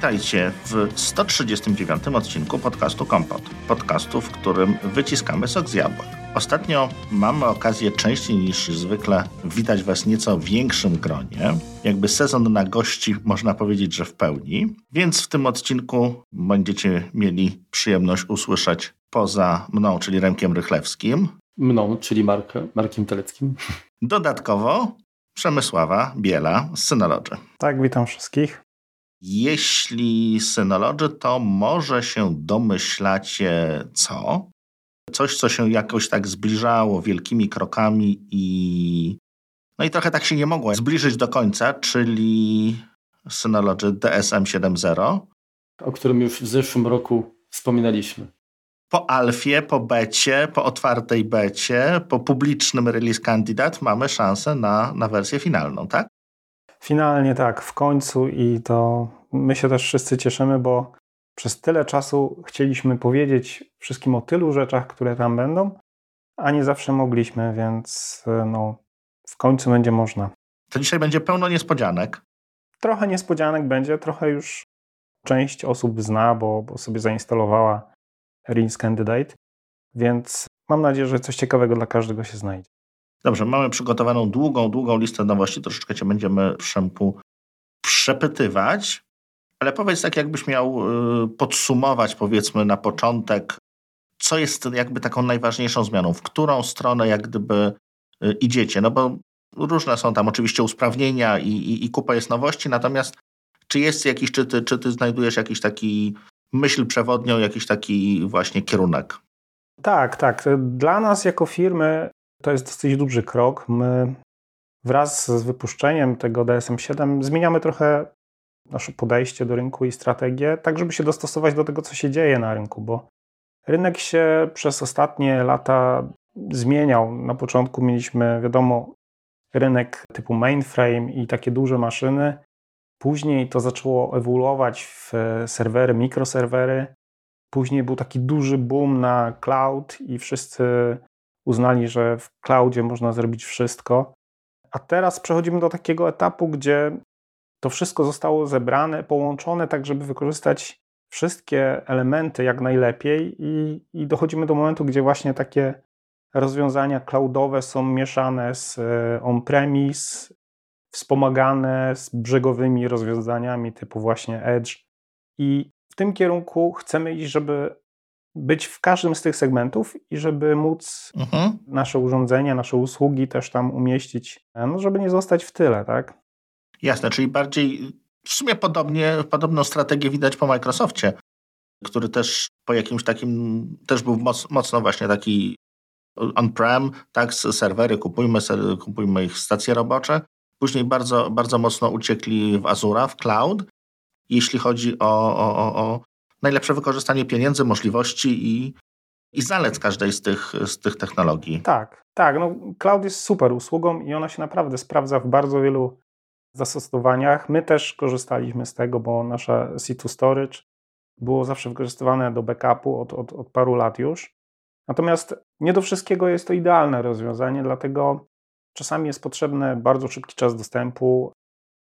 Witajcie w 139 odcinku podcastu Kompot. Podcastu, w którym wyciskamy sok z jabłek. Ostatnio mamy okazję częściej niż zwykle witać Was nieco większym gronie. Jakby sezon na gości można powiedzieć, że w pełni. Więc w tym odcinku będziecie mieli przyjemność usłyszeć poza mną, czyli Remkiem Rychlewskim. Mną, czyli Mark, Markiem Teleckim. Dodatkowo Przemysława Biela z Synology. Tak, witam wszystkich. Jeśli Synology, to może się domyślacie co? Coś, co się jakoś tak zbliżało wielkimi krokami i no i trochę tak się nie mogło zbliżyć do końca, czyli Synology DSM 7.0. O którym już w zeszłym roku wspominaliśmy. Po alfie, po becie, po otwartej becie, po publicznym release kandydat mamy szansę na, na wersję finalną, tak? Finalnie tak, w końcu i to my się też wszyscy cieszymy, bo przez tyle czasu chcieliśmy powiedzieć wszystkim o tylu rzeczach, które tam będą, a nie zawsze mogliśmy, więc no, w końcu będzie można. To dzisiaj będzie pełno niespodzianek. Trochę niespodzianek będzie, trochę już część osób zna, bo, bo sobie zainstalowała Rings Candidate, więc mam nadzieję, że coś ciekawego dla każdego się znajdzie. Dobrze, mamy przygotowaną długą, długą listę nowości. Troszeczkę cię będziemy, Przemku, przepytywać. Ale powiedz tak, jakbyś miał y, podsumować, powiedzmy, na początek, co jest jakby taką najważniejszą zmianą, w którą stronę jak gdyby y, idziecie. No bo różne są tam oczywiście usprawnienia i, i, i kupa jest nowości, natomiast czy jest jakiś, czy ty, czy ty znajdujesz jakiś taki myśl przewodnią, jakiś taki właśnie kierunek? Tak, tak. Dla nas jako firmy to jest dosyć duży krok. My wraz z wypuszczeniem tego DSM-7 zmieniamy trochę nasze podejście do rynku i strategię, tak żeby się dostosować do tego, co się dzieje na rynku, bo rynek się przez ostatnie lata zmieniał. Na początku mieliśmy, wiadomo, rynek typu mainframe i takie duże maszyny. Później to zaczęło ewoluować w serwery, mikroserwery. Później był taki duży boom na cloud i wszyscy uznali, że w cloudzie można zrobić wszystko. A teraz przechodzimy do takiego etapu, gdzie to wszystko zostało zebrane, połączone, tak żeby wykorzystać wszystkie elementy jak najlepiej, i, i dochodzimy do momentu, gdzie właśnie takie rozwiązania cloudowe są mieszane z e, on-premise, wspomagane z brzegowymi rozwiązaniami typu właśnie Edge. I w tym kierunku chcemy iść, żeby być w każdym z tych segmentów i żeby móc mhm. nasze urządzenia, nasze usługi też tam umieścić, no żeby nie zostać w tyle, tak? Jasne, czyli bardziej w sumie podobnie, podobną strategię widać po Microsoftie, który też po jakimś takim, też był moc, mocno właśnie taki on-prem, tak, serwery, kupujmy, kupujmy ich stacje robocze. Później bardzo, bardzo mocno uciekli w Azura, w cloud, jeśli chodzi o, o, o najlepsze wykorzystanie pieniędzy, możliwości i, i zalet każdej z tych, z tych technologii. Tak, tak. No, cloud jest super usługą i ona się naprawdę sprawdza w bardzo wielu zastosowaniach. My też korzystaliśmy z tego, bo nasze C2 Storage było zawsze wykorzystywane do backupu od, od, od paru lat już. Natomiast nie do wszystkiego jest to idealne rozwiązanie, dlatego czasami jest potrzebny bardzo szybki czas dostępu,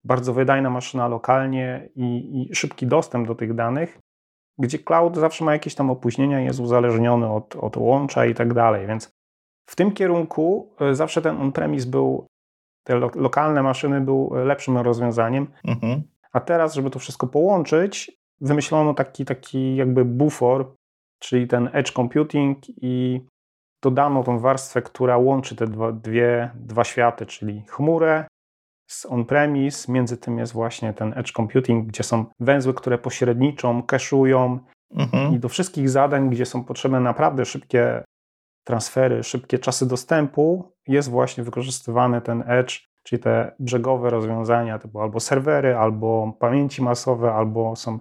bardzo wydajna maszyna lokalnie i, i szybki dostęp do tych danych, gdzie cloud zawsze ma jakieś tam opóźnienia, jest uzależniony od, od łącza i tak dalej. Więc w tym kierunku e, zawsze ten on-premise był te lo lokalne maszyny były lepszym rozwiązaniem. Mhm. A teraz, żeby to wszystko połączyć, wymyślono taki, taki jakby bufor, czyli ten edge computing i dodano tą warstwę, która łączy te dwa, dwie, dwa światy, czyli chmurę z on-premise, między tym jest właśnie ten edge computing, gdzie są węzły, które pośredniczą, cache'ują mhm. i do wszystkich zadań, gdzie są potrzebne naprawdę szybkie transfery, szybkie czasy dostępu, jest właśnie wykorzystywany ten edge, czyli te brzegowe rozwiązania typu albo serwery, albo pamięci masowe, albo są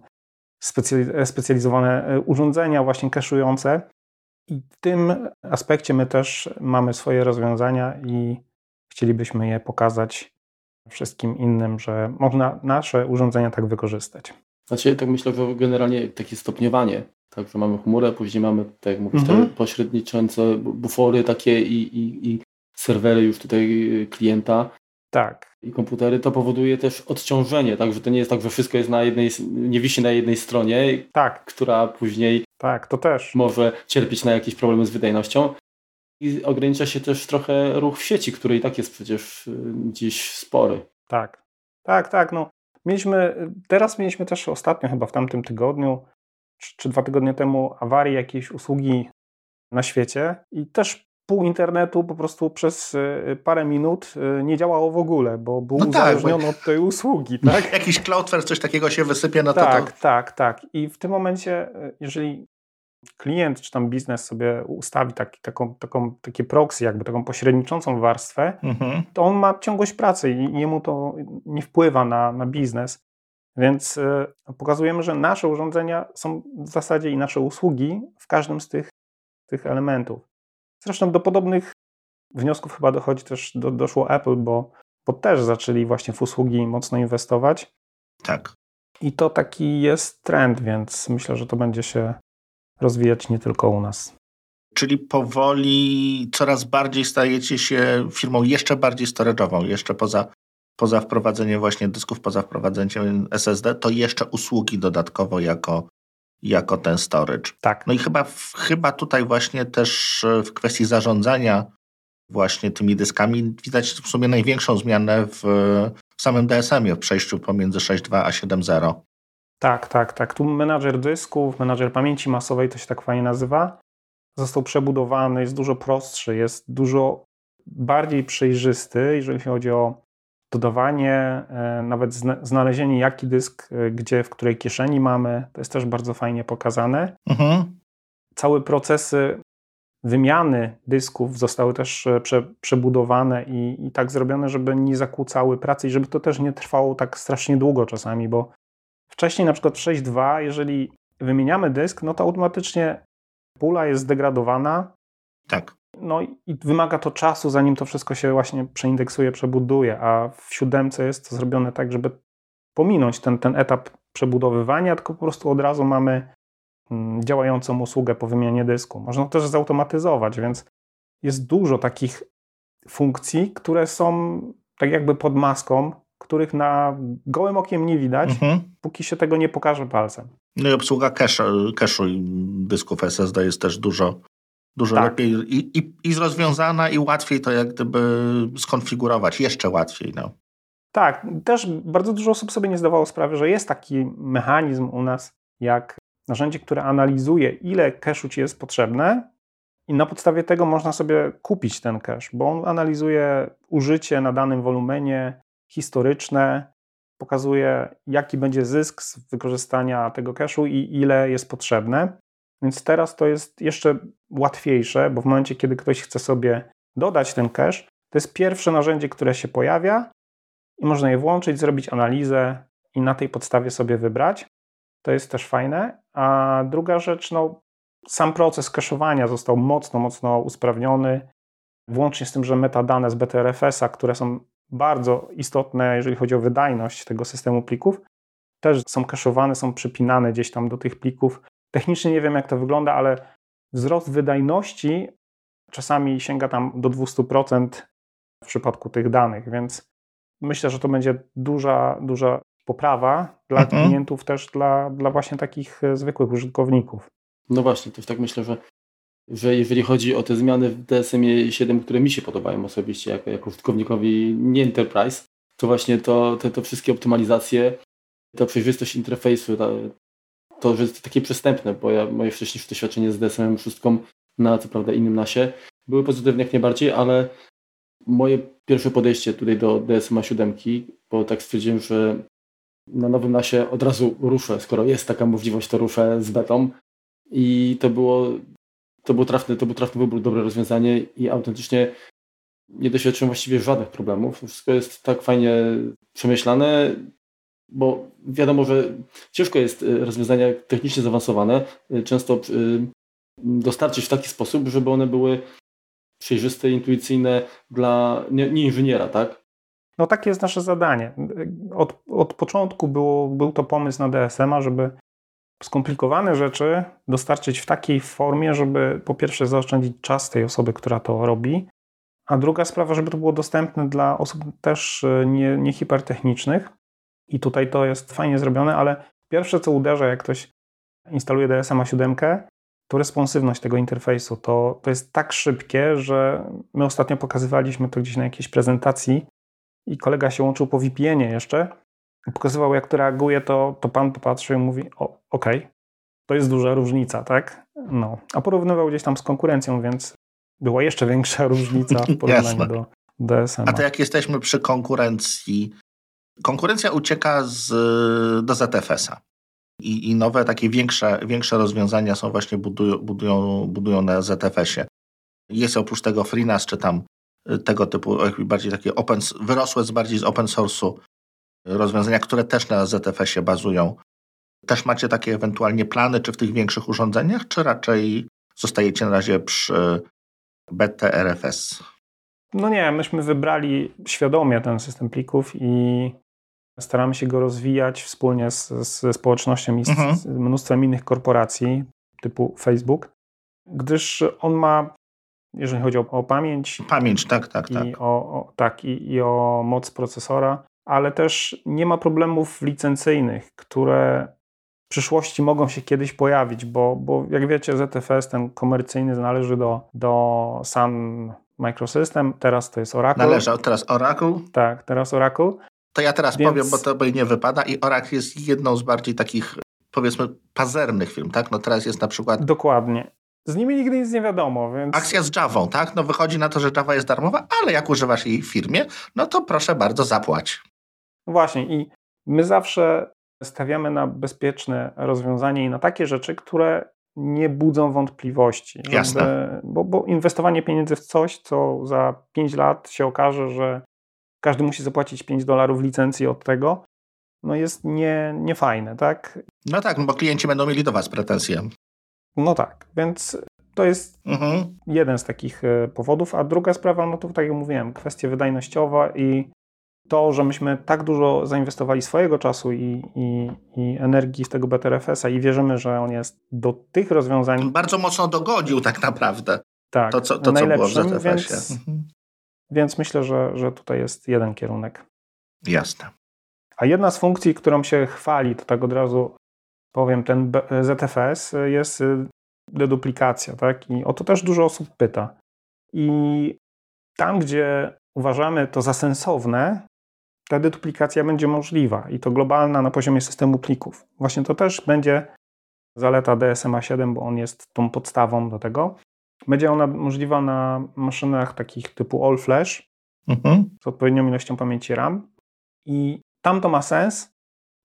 specjalizowane e, urządzenia właśnie cache'ujące. I w tym aspekcie my też mamy swoje rozwiązania i chcielibyśmy je pokazać wszystkim innym, że można nasze urządzenia tak wykorzystać. Znaczy, tak myślę, że generalnie takie stopniowanie Także mamy chmurę, później mamy, tak jak mówisz, mhm. te pośredniczące bufory takie i, i, i serwery już tutaj klienta. Tak. I komputery to powoduje też odciążenie, także to nie jest tak, że wszystko jest na jednej, nie wisi na jednej stronie, tak. która później tak, to też. może cierpieć na jakieś problemy z wydajnością. I ogranicza się też trochę ruch w sieci, który i tak jest przecież y, dziś spory. Tak, tak, tak. No. Mieliśmy, teraz mieliśmy też ostatnio, chyba w tamtym tygodniu, czy, czy dwa tygodnie temu, awarię jakiejś usługi na świecie i też pół internetu po prostu przez y, parę minut y, nie działało w ogóle, bo był no uzależniony tak, bo... od tej usługi. Tak? Jakiś Cloudflare, coś takiego się wysypie na tak, to. Tak, tak, tak. I w tym momencie, jeżeli klient czy tam biznes sobie ustawi taki, taką, taką, takie proxy, jakby taką pośredniczącą warstwę, mhm. to on ma ciągłość pracy i jemu to nie wpływa na, na biznes. Więc y, pokazujemy, że nasze urządzenia są w zasadzie i nasze usługi w każdym z tych, tych elementów. Zresztą do podobnych wniosków chyba dochodzi też, do, doszło Apple, bo, bo też zaczęli właśnie w usługi mocno inwestować. Tak. I to taki jest trend, więc myślę, że to będzie się rozwijać nie tylko u nas. Czyli powoli coraz bardziej stajecie się firmą jeszcze bardziej storage'ową, jeszcze poza, poza wprowadzeniem właśnie dysków, poza wprowadzeniem SSD, to jeszcze usługi dodatkowo jako, jako ten storage. Tak. No i chyba, chyba tutaj właśnie też e, w kwestii zarządzania właśnie tymi dyskami widać w sumie największą zmianę w, w samym DSM-ie, w przejściu pomiędzy 6.2 a 7.0. Tak, tak, tak. Tu menadżer dysków, menadżer pamięci masowej, to się tak fajnie nazywa, został przebudowany, jest dużo prostszy, jest dużo bardziej przejrzysty, jeżeli chodzi o dodawanie, e, nawet znalezienie jaki dysk, e, gdzie, w której kieszeni mamy, to jest też bardzo fajnie pokazane. Mhm. Całe procesy wymiany dysków zostały też e, prze, przebudowane i, i tak zrobione, żeby nie zakłócały pracy i żeby to też nie trwało tak strasznie długo czasami, bo Wcześniej na przykład w 6.2, jeżeli wymieniamy dysk, no to automatycznie pula jest zdegradowana. Tak. No i wymaga to czasu, zanim to wszystko się właśnie przeindeksuje, przebuduje, a w siódemce jest to zrobione tak, żeby pominąć ten, ten etap przebudowywania, tylko po prostu od razu mamy mm, działającą usługę po wymianie dysku. Można też zautomatyzować, więc jest dużo takich funkcji, które są tak jakby pod maską których na gołym okiem nie widać, mhm. póki się tego nie pokaże palcem. No i obsługa cache'u i dysków SSD jest też dużo, dużo tak. lepiej i, i, i rozwiązana i łatwiej to jak gdyby skonfigurować, jeszcze łatwiej. No. Tak, też bardzo dużo osób sobie nie zdawało sprawy, że jest taki mechanizm u nas, jak narzędzie, które analizuje, ile cache'u ci jest potrzebne i na podstawie tego można sobie kupić ten cache, bo on analizuje użycie na danym wolumenie, historyczne, pokazuje jaki będzie zysk z wykorzystania tego cache'u i ile jest potrzebne. Więc teraz to jest jeszcze łatwiejsze, bo w momencie, kiedy ktoś chce sobie dodać ten cache, to jest pierwsze narzędzie, które się pojawia i można je włączyć, zrobić analizę i na tej podstawie sobie wybrać. To jest też fajne. A druga rzecz, no, sam proces cache'owania został mocno, mocno usprawniony, włącznie z tym, że metadane z BTRFS-a, które są bardzo istotne, jeżeli chodzi o wydajność tego systemu plików, też są kaszowane, są przypinane gdzieś tam do tych plików. Technicznie nie wiem, jak to wygląda, ale wzrost wydajności czasami sięga tam do 200% w przypadku tych danych, więc myślę, że to będzie duża, duża poprawa dla mhm. klientów, też dla, dla właśnie takich e, zwykłych użytkowników. No właśnie, też tak myślę, że że jeżeli chodzi o te zmiany w DSM 7, które mi się podobają osobiście jako, jako użytkownikowi nie Enterprise, to właśnie to, te, to wszystkie optymalizacje, ta przejrzystość interfejsu, ta, to, że jest takie przystępne, bo ja, moje wcześniejsze doświadczenie z DSM 6 na co prawda innym nasie były pozytywne jak najbardziej, ale moje pierwsze podejście tutaj do DSM 7, bo tak stwierdziłem, że na nowym nasie od razu ruszę, skoro jest taka możliwość, to ruszę z betą. I to było to był trafny, to był trafny wybór, dobre rozwiązanie i autentycznie nie doświadczyłem właściwie żadnych problemów. Wszystko jest tak fajnie przemyślane, bo wiadomo, że ciężko jest e, rozwiązania technicznie zaawansowane e, często e, dostarczyć w taki sposób, żeby one były przejrzyste, intuicyjne dla nie, nie inżyniera, tak? No takie jest nasze zadanie. Od, od początku było, był to pomysł na DSM-a, żeby skomplikowane rzeczy dostarczyć w takiej formie, żeby po pierwsze zaoszczędzić czas tej osoby, która to robi, A druga sprawa, żeby to było dostępne dla osób też e, nie, nie hipertechnicznych. I tutaj to jest fajnie zrobione, ale pierwsze co uderza, jak ktoś instaluje DSMA 7, to responsywność tego interfejsu. To, to jest tak szybkie, że my ostatnio pokazywaliśmy to gdzieś na jakiejś prezentacji i kolega się łączył po VPN-ie jeszcze. Pokazywał, jak to reaguje, to, to pan popatrzył i mówi: okej, okay, to jest duża różnica, tak? No. A porównywał gdzieś tam z konkurencją, więc była jeszcze większa różnica w porównaniu do DSM. A to jak jesteśmy przy konkurencji, konkurencja ucieka z, do ZFS-a. I, I, nowe, takie większe, większe rozwiązania są właśnie budują, budują, budują na ZFS-ie. Jest oprócz tego FreeNAS, czy tam tego typu, bardziej takie open, wyrosłe z bardziej z open source'u rozwiązania, które też na ZFS-ie bazują. Też macie takie ewentualnie plany, czy w tych większych urządzeniach, czy raczej zostajecie na razie przy BTRFS? No nie, myśmy wybrali świadomie ten system plików i staramy się go rozwijać wspólnie z, ze społecznością i z, mhm. z mnóstwem innych korporacji typu Facebook, gdyż on ma, jeżeli chodzi o, o pamięć. Pamięć, tak, tak, i tak. O, o, tak i, i o moc procesora, ale też nie ma problemów licencyjnych, które przyszłości mogą się kiedyś pojawić, bo, bo jak wiecie, ZFS ten komercyjny należy do, do Sun Microsystem, teraz to jest Oracle. Należał teraz Oracle? Tak, teraz Oracle. To ja teraz Więc... powiem, bo to by nie wypada i Oracle jest jedną z bardziej takich powiedzmy pazernych firm, tak? No teraz jest na przykład... Dokładnie. Z nimi nigdy nic nie wiadomo, więc... Akcja z Javą, tak? No wychodzi na to, że Java jest darmowa, ale jak używasz jej w firmie, no to proszę bardzo zapłać. Właśnie i my zawsze stawiamy na bezpieczne rozwiązanie i na takie rzeczy, które nie budzą wątpliwości. Żeby, Jasne. Bo, bo, inwestowanie pieniędzy w coś, co za 5 lat się okaże, że każdy musi zapłacić 5 dolarów licencji od tego, no jest nie, niefajne, tak? No tak, no bo klienci będą mieli do Was pretensje. No tak, więc to jest mhm. jeden z takich e, powodów, a druga sprawa, no to tak jak mówiłem, kwestia wydajnościowa i to, że myśmy tak dużo zainwestowali swojego czasu i, i, i energii z tego BTRFS-a i wierzymy, że on jest do tych rozwiązań. Bardzo mocno dogodził tak naprawdę. Tak, to, co, to, co było w ZFS-ie. Więc, mhm. więc myślę, że, że tutaj jest jeden kierunek. Jasne. A jedna z funkcji, którą się chwali, to tak od razu powiem, ten ZFS jest y, deduplikacja, tak? I o to też dużo osób pyta. I tam, gdzie uważamy to za sensowne, ta deduplikacja będzie możliwa i to globalna na poziomie systemu plików. Właśnie to też będzie zaleta DSMA 7, bo on jest tą podstawą do tego. Będzie ona możliwa na maszynach takich typu All Flash mhm. z odpowiednią ilością pamięci RAM i tam to ma sens,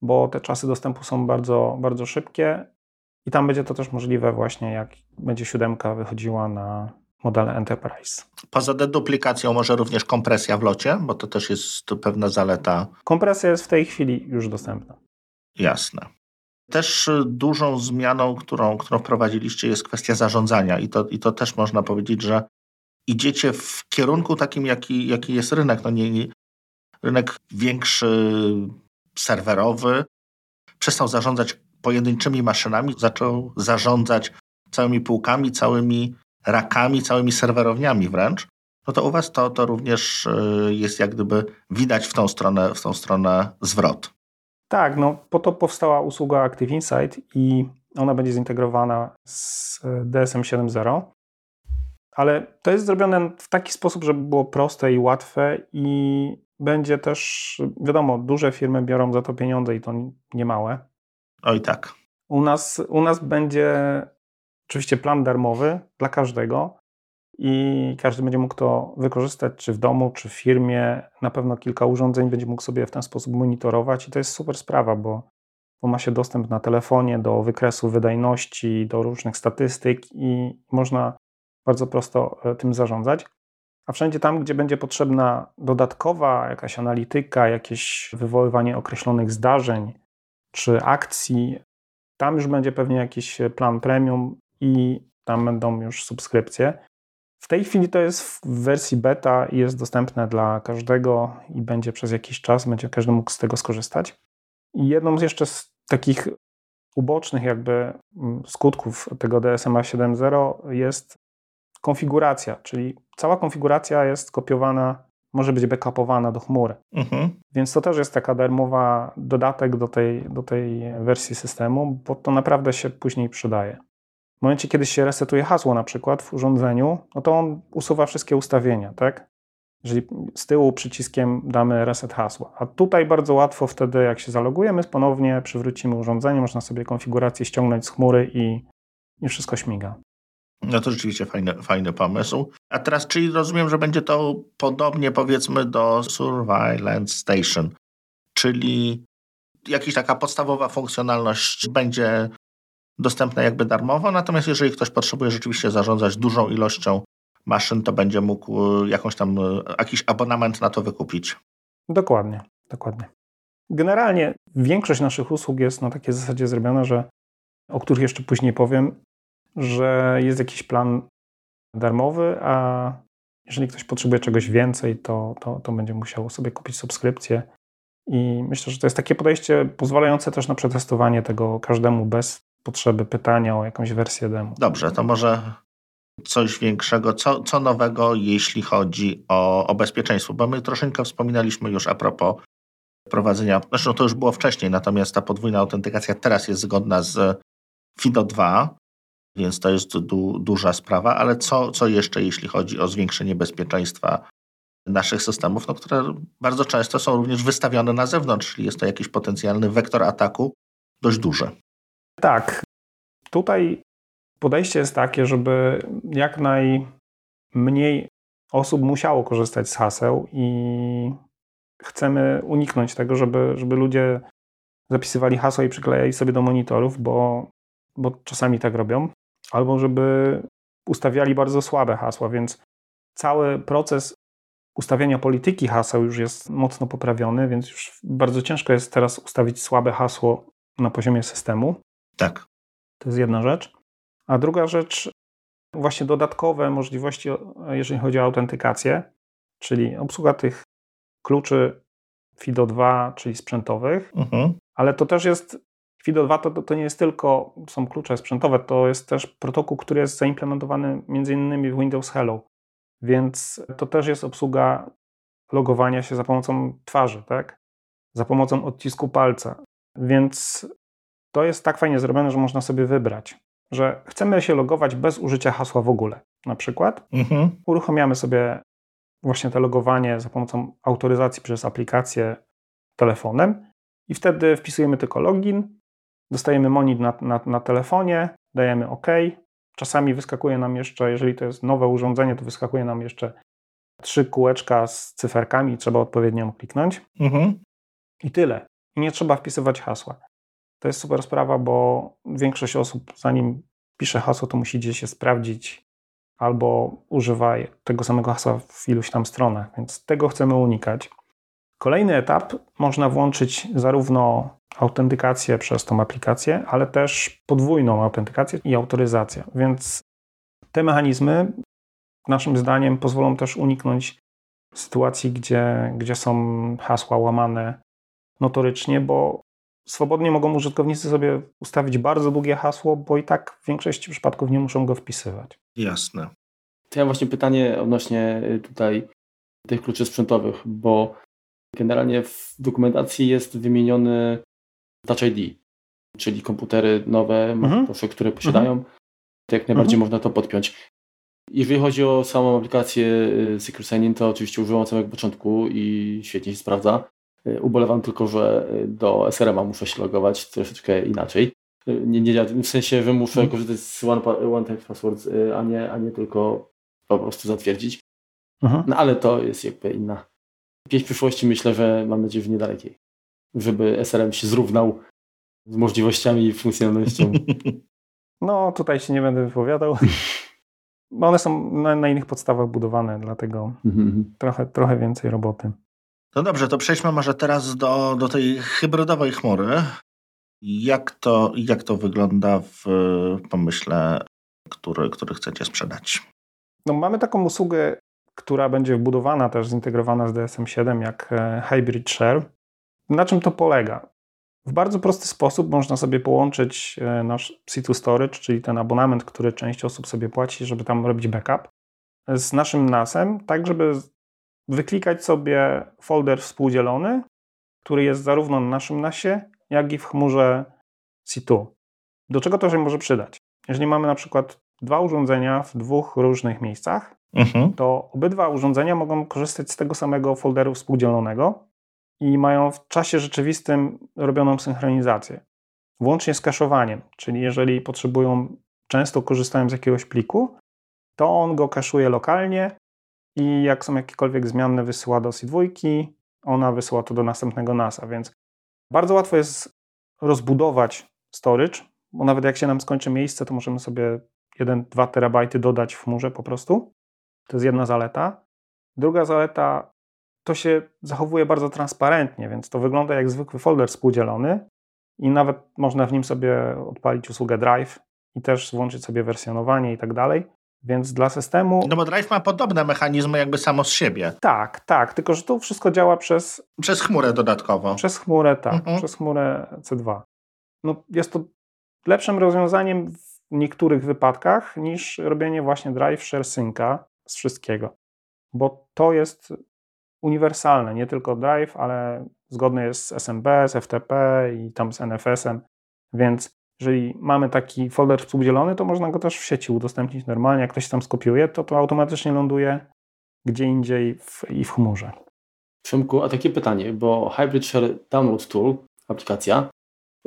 bo te czasy dostępu są bardzo, bardzo szybkie i tam będzie to też możliwe właśnie jak będzie siódemka wychodziła na modele Enterprise. Poza deduplikacją może również kompresja w locie, bo to też jest pewna zaleta. Kompresja jest w tej chwili już dostępna. Jasne. Też dużą zmianą, którą, którą wprowadziliście, jest kwestia zarządzania, i to, i to też można powiedzieć, że idziecie w kierunku takim, jaki, jaki jest rynek. No nie, nie, rynek większy, serwerowy, przestał zarządzać pojedynczymi maszynami, zaczął zarządzać całymi półkami, całymi rakami, całymi serwerowniami wręcz, no to u Was to, to również y, jest jak gdyby widać w tą stronę, w tą stronę zwrot. Tak, no po to powstała usługa Active Insight i ona będzie zintegrowana z DSM 7.0, ale to jest zrobione w taki sposób, żeby było proste i łatwe i będzie też, wiadomo, duże firmy biorą za to pieniądze i to nie małe. Oj tak. U nas, u nas będzie Oczywiście plan darmowy dla każdego i każdy będzie mógł to wykorzystać, czy w domu, czy w firmie. Na pewno kilka urządzeń będzie mógł sobie w ten sposób monitorować i to jest super sprawa, bo, bo ma się dostęp na telefonie do wykresu wydajności, do różnych statystyk i można bardzo prosto e, tym zarządzać. A wszędzie tam, gdzie będzie potrzebna dodatkowa jakaś analityka, jakieś wywoływanie określonych zdarzeń czy akcji, tam już będzie pewnie jakiś plan premium i tam będą już subskrypcje. W tej chwili to jest w wersji beta i jest dostępne dla każdego i będzie przez jakiś czas, będzie każdy mógł z tego skorzystać. I jedną z jeszcze z takich ubocznych jakby mm, skutków tego DSMA 7.0 jest konfiguracja, czyli cała konfiguracja jest kopiowana, może być backupowana do chmury. Mhm. Więc to też jest taka darmowa dodatek do tej, do tej wersji systemu, bo to naprawdę się później przydaje. W momencie, kiedy się resetuje hasło na przykład w urządzeniu, no to on usuwa wszystkie ustawienia, tak? Jeżeli z tyłu przyciskiem damy reset hasła. A tutaj bardzo łatwo wtedy, jak się zalogujemy, ponownie przywrócimy urządzenie, można sobie konfigurację ściągnąć z chmury i, i wszystko śmiga. No to rzeczywiście fajny, fajny pomysł. A teraz, czyli rozumiem, że będzie to podobnie powiedzmy do Surveillance Station, czyli jakaś taka podstawowa funkcjonalność będzie dostępna jakby darmowo, natomiast jeżeli ktoś potrzebuje rzeczywiście zarządzać dużą ilością maszyn, to będzie mógł e, jakąś tam, e, jakiś abonament na to wykupić. Dokładnie, dokładnie. Generalnie większość naszych usług jest na takiej zasadzie zrobiona, że, o których jeszcze później powiem, że jest jakiś plan darmowy, a jeżeli ktoś potrzebuje czegoś więcej, to, to, to będzie musiał sobie kupić subskrypcję. I myślę, że to jest takie podejście pozwalające też na przetestowanie tego każdemu bez potrzeby pytania o jakąś wersję demo. Dobrze, to może coś większego, co, co nowego, jeśli chodzi o, o bezpieczeństwo, bo my troszeczkę wspominaliśmy już a propos prowadzenia, zresztą to już było wcześniej, natomiast ta podwójna autentykacja teraz jest zgodna z FIDO 2, więc to jest du, duża sprawa, ale co, co jeszcze, jeśli chodzi o zwiększenie bezpieczeństwa naszych systemów, no, które bardzo często są również wystawione na zewnątrz, czyli jest to jakiś potencjalny wektor ataku dość duży. Tak. Tutaj podejście jest takie, żeby jak najmniej osób musiało korzystać z haseł i chcemy uniknąć tego, żeby, żeby ludzie zapisywali hasła i przyklejali sobie do monitorów, bo, bo czasami tak robią, albo żeby ustawiali bardzo słabe hasła, więc cały proces ustawiania polityki haseł już jest mocno poprawiony, więc już bardzo ciężko jest teraz ustawić słabe hasło na poziomie systemu. Tak. To jest jedna rzecz. A druga rzecz, właśnie dodatkowe możliwości, jeżeli chodzi o autentykację, czyli obsługa tych kluczy FIDO2, czyli sprzętowych, mhm. ale to też jest, FIDO2 to, to nie jest tylko, są klucze sprzętowe, to jest też protokół, który jest zaimplementowany między innymi w Windows Hello, więc to też jest obsługa logowania się za pomocą twarzy, tak? Za pomocą odcisku palca. Więc to jest tak fajnie zrobione, że można sobie wybrać, że chcemy się logować bez użycia hasła w ogóle. Na przykład mhm. uruchamiamy sobie właśnie to logowanie za pomocą autoryzacji przez aplikację telefonem i wtedy wpisujemy tylko login, dostajemy monit na, na, na telefonie, dajemy OK. Czasami wyskakuje nam jeszcze, jeżeli to jest nowe urządzenie, to wyskakuje nam jeszcze trzy kółeczka z cyferkami, trzeba odpowiednio kliknąć. Mhm. I tyle. I nie trzeba wpisywać hasła. To jest super sprawa, bo większość osób, zanim pisze hasło, to musi gdzieś się sprawdzić albo używa tego samego hasła w iluś tam stronach, więc tego chcemy unikać. Kolejny etap można włączyć zarówno autentykację przez tą aplikację, ale też podwójną autentykację i autoryzację. Więc te mechanizmy, naszym zdaniem, pozwolą też uniknąć sytuacji, gdzie, gdzie są hasła łamane notorycznie, bo swobodnie mogą użytkownicy sobie ustawić bardzo długie hasło, bo i tak w większości przypadków nie muszą go wpisywać. Jasne. To ja właśnie pytanie odnośnie y, tutaj tych kluczy sprzętowych, bo generalnie w dokumentacji jest wymieniony Touch ID, czyli komputery nowe, mhm. które posiadają, mhm. to jak najbardziej mhm. można to podpiąć. Jeżeli chodzi o samą aplikację y, Secure Signing, to oczywiście używam od samego początku i świetnie się sprawdza. Y, ubolewam tylko, że y, do SRM-a muszę się logować troszeczkę inaczej. Y, nie, nie, w sensie, że muszę hmm. korzystać z one, one time passwords, a nie, a nie tylko po prostu zatwierdzić. Mhm. No ale to jest jakby inna. Pieśń przyszłości myślę, że mam nadzieję, że niedalekiej. Żeby SRM się zrównał z możliwościami i funkcjonalnością. No, tutaj się nie będę wypowiadał. Bo one są na, na innych podstawach budowane, dlatego mhm, mhm. trochę, trochę więcej roboty. No dobrze, to przejdźmy może teraz do, do tej hybrydowej chmury. Jak to, jak to wygląda w pomyśle, który, który chcecie sprzedać? No, mamy taką usługę, która będzie wbudowana też, zintegrowana z DSM-7, jak e, Hybrid Share. Na czym to polega? W bardzo prosty sposób można sobie połączyć e, nasz C2 Storage, czyli ten abonament, który część osób sobie płaci, żeby tam robić backup, z naszym NASem, tak żeby wyklikać sobie folder współdzielony, który jest zarówno na naszym NASie, jak i w chmurze C2. Do czego to się może przydać? Jeżeli mamy na przykład dwa urządzenia w dwóch różnych miejscach, mhm. to obydwa urządzenia mogą korzystać z tego samego folderu współdzielonego i mają w czasie rzeczywistym robioną synchronizację. Włącznie z kaszowaniem, czyli jeżeli potrzebują, często korzystają z jakiegoś pliku, to on go kaszuje lokalnie i jak są jakiekolwiek zmiany wysyła do C2, ona wysyła to do następnego NASa, więc bardzo łatwo jest rozbudować storage, bo nawet jak się nam skończy miejsce, to możemy sobie 1-2 terabajty dodać w chmurze po prostu. To jest jedna zaleta. Druga zaleta to się zachowuje bardzo transparentnie, więc to wygląda jak zwykły folder współdzielony i nawet można w nim sobie odpalić usługę Drive i też włączyć sobie wersjonowanie i tak dalej. Więc dla systemu. No bo Drive ma podobne mechanizmy, jakby samo z siebie. Tak, tak, tylko że to wszystko działa przez. Przez chmurę dodatkowo. Przez chmurę, tak, mhm. przez chmurę C2. No, jest to lepszym rozwiązaniem w niektórych wypadkach niż robienie właśnie Drive Share Synca z wszystkiego. Bo to jest uniwersalne, nie tylko Drive, ale zgodne jest z SMB, z FTP i tam z NFS-em, więc jeżeli mamy taki folder współdzielony, to można go też w sieci udostępnić normalnie. Jak ktoś tam skopiuje, to to automatycznie ląduje gdzie indziej w, i w chmurze. Przemku, a takie pytanie, bo Hybrid Share Download Tool, aplikacja,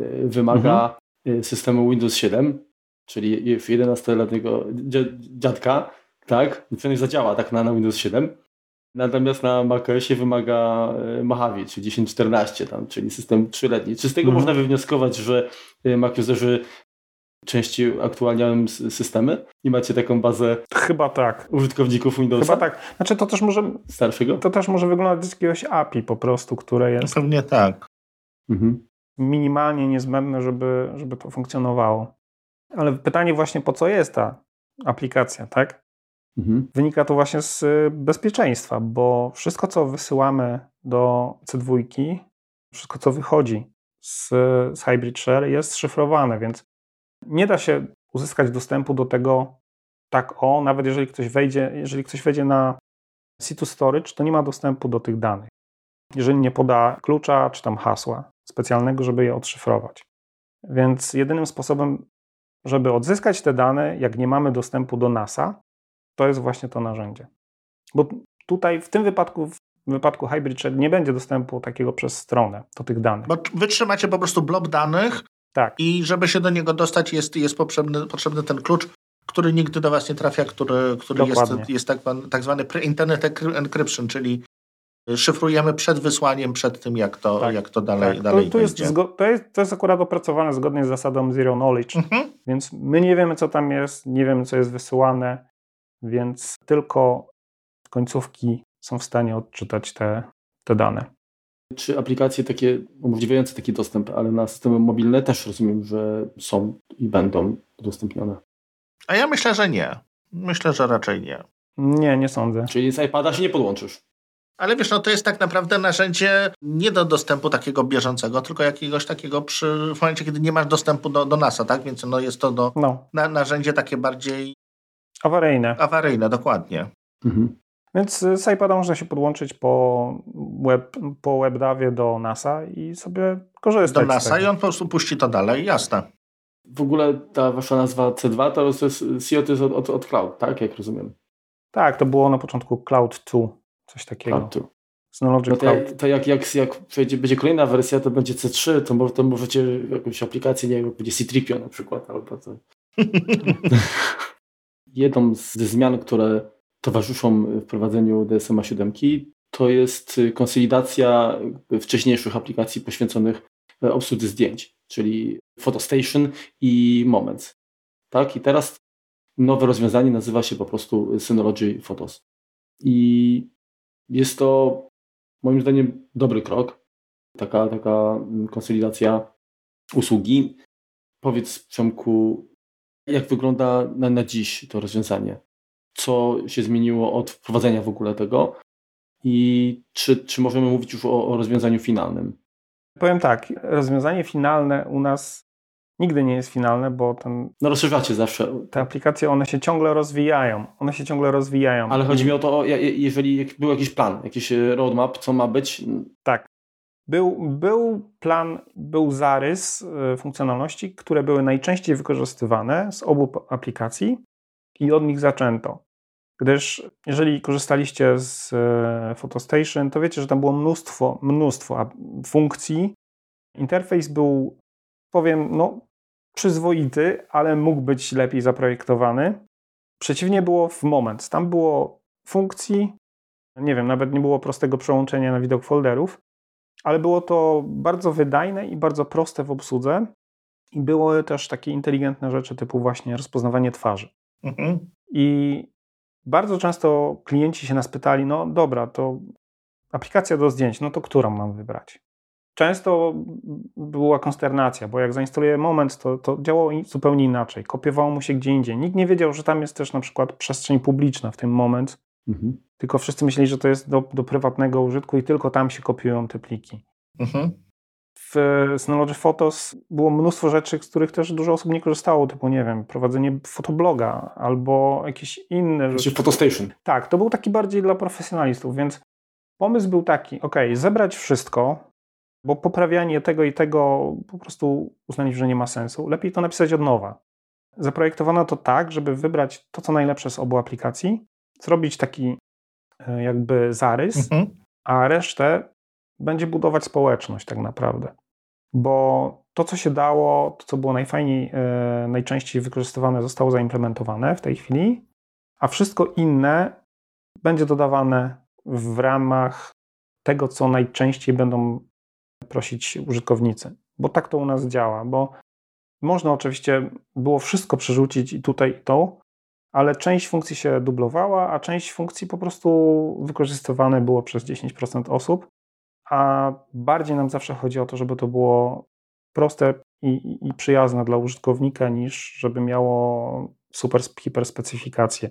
y, wymaga mhm. Y, systemu Windows 7, czyli 11-letniego dziadka, tak? Przynajmniej zadziała tak na, na Windows 7. Natomiast na macOSie wymaga e, Mojave, czyli 1014, tam, czyli system trzyletni. Czy z tego mhm. można wywnioskować, że e, Mac-userzy częściej aktualniają systemy i macie taką bazę Chyba tak. użytkowników Windowsa? Chyba tak. Znaczy to też może starszego? To też może wyglądać z jakiegoś API po prostu, które jest pewnie tak. Mhm. minimalnie niezbędne, żeby, żeby to funkcjonowało. Ale pytanie właśnie po co jest ta aplikacja, tak? Mhm. Wynika to właśnie z y, bezpieczeństwa, bo wszystko, co wysyłamy do C2, wszystko, co wychodzi z, z Hybrid Share jest szyfrowane, więc nie da się uzyskać dostępu do tego tak o, nawet jeżeli ktoś wejdzie, jeżeli ktoś wejdzie na C2 Storage, to nie ma dostępu do tych danych. Jeżeli nie poda klucza czy tam hasła specjalnego, żeby je odszyfrować. Więc jedynym sposobem, żeby odzyskać te dane, jak nie mamy dostępu do NASA, to jest właśnie to narzędzie. Bo tutaj w tym wypadku, w wypadku Hybrid Shell nie będzie dostępu takiego przez stronę do tych danych. Bo wy trzymacie po prostu blob danych tak. i żeby się do niego dostać jest, jest potrzebny, potrzebny ten klucz, który nigdy do was nie trafia, który, który jest, jest tak, tak zwany internet encryption, czyli szyfrujemy przed wysłaniem, przed tym, jak to, tak, jak to dalej, tak. dalej to, to, jest to, jest, to jest akurat opracowane zgodnie z zasadą zero knowledge, mhm. więc my nie wiemy, co tam jest, nie wiemy, co jest wysyłane, więc tylko końcówki są w stanie odczytać te, te dane. Czy aplikacje takie umożliwiające taki dostęp, ale na systemy mobilne też rozumiem, że są i będą udostępnione? A ja myślę, że nie. Myślę, że raczej nie. Nie, nie sądzę. Czyli z iPada się nie podłączysz? Ale wiesz, no to jest tak naprawdę narzędzie nie do dostępu takiego bieżącego, tylko jakiegoś takiego przy, w momencie, kiedy nie masz dostępu do, do NASA, tak? Więc no jest to do, no. na, narzędzie takie bardziej Awaryjne. Awaryjne, dokładnie. Mhm. Więc z iPada można się podłączyć po, web, po WebDAVie do NASA i sobie korzystać. Do NASA i on po prostu puści to dalej, jasne. W ogóle ta wasza nazwa C2 to jest CEO to jest od, od, od Cloud, tak? Jak rozumiem. Tak, to było na początku Cloud 2, coś takiego. Cloud 2. No to, jak, to jak, jak, jak będzie kolejna wersja, to będzie C3, to, może, to możecie jakąś aplikację, nie wiem, będzie C-Tripio na przykład, albo to. Jedną ze zmian, które towarzyszą wprowadzeniu DSMA 7, to jest konsolidacja wcześniejszych aplikacji poświęconych obsłudze zdjęć, czyli PhotoStation i Moments. Tak? I teraz nowe rozwiązanie nazywa się po prostu Synology Photos. I jest to moim zdaniem dobry krok. Taka, taka konsolidacja usługi. Powiedz Przemku, jak wygląda na, na dziś to rozwiązanie? Co się zmieniło od wprowadzenia w ogóle tego? I czy, czy możemy mówić już o, o rozwiązaniu finalnym? Powiem tak, rozwiązanie finalne u nas nigdy nie jest finalne, bo ten, No rozszerzacie zawsze. te aplikacje, one się ciągle rozwijają. One się ciągle rozwijają. Ale chodzi mi o to, jeżeli był jakiś plan, jakiś roadmap, co ma być, Tak. Był, był plan, był zarys y, funkcjonalności, które były najczęściej wykorzystywane z obu aplikacji i od nich zaczęto. Gdyż jeżeli korzystaliście z e, PhotoStation, to wiecie, że tam było mnóstwo, mnóstwo funkcji. Interfejs był, powiem, no, przyzwoity, ale mógł być lepiej zaprojektowany. Przeciwnie było w moment. Tam było funkcji, nie wiem, nawet nie było prostego przełączenia na widok folderów, ale było to bardzo wydajne i bardzo proste w obsłudze. I były też takie inteligentne rzeczy typu właśnie rozpoznawanie twarzy. Mhm. I bardzo często klienci się nas pytali, no dobra, to aplikacja do zdjęć, no to którą mam wybrać? Często była konsternacja, bo jak zainstaluję Moment, to, to działało zupełnie inaczej. Kopiowało mu się gdzie indziej. Nikt nie wiedział, że tam jest też na przykład przestrzeń publiczna w tym Moment, Mhm. Tylko wszyscy myśleli, że to jest do, do prywatnego użytku i tylko tam się kopiują te pliki. Mhm. W Synology Photos było mnóstwo rzeczy, z których też dużo osób nie korzystało, typu, nie wiem, prowadzenie fotobloga albo jakieś inne rzeczy. Znaczy PhotoStation. Tak, to był taki bardziej dla profesjonalistów, więc pomysł był taki, ok, zebrać wszystko, bo poprawianie tego i tego po prostu uznali, że nie ma sensu. Lepiej to napisać od nowa. Zaprojektowano to tak, żeby wybrać to, co najlepsze z obu aplikacji, zrobić taki jakby zarys, Mhm. a resztę będzie budować społeczność tak naprawdę. Bo to, co się dało, to, co było najfajniej, e, najczęściej wykorzystywane, zostało zaimplementowane w tej chwili, a wszystko inne będzie dodawane w ramach tego, co najczęściej będą prosić użytkownicy. Bo tak to u nas działa, bo można oczywiście było wszystko przerzucić i tutaj, i to, ale część funkcji się dublowała, a część funkcji po prostu wykorzystywane było przez 10% osób, a bardziej nam zawsze chodzi o to, żeby to było proste i, i- przyjazne dla użytkownika, niż żeby miało super hiper specyfikację.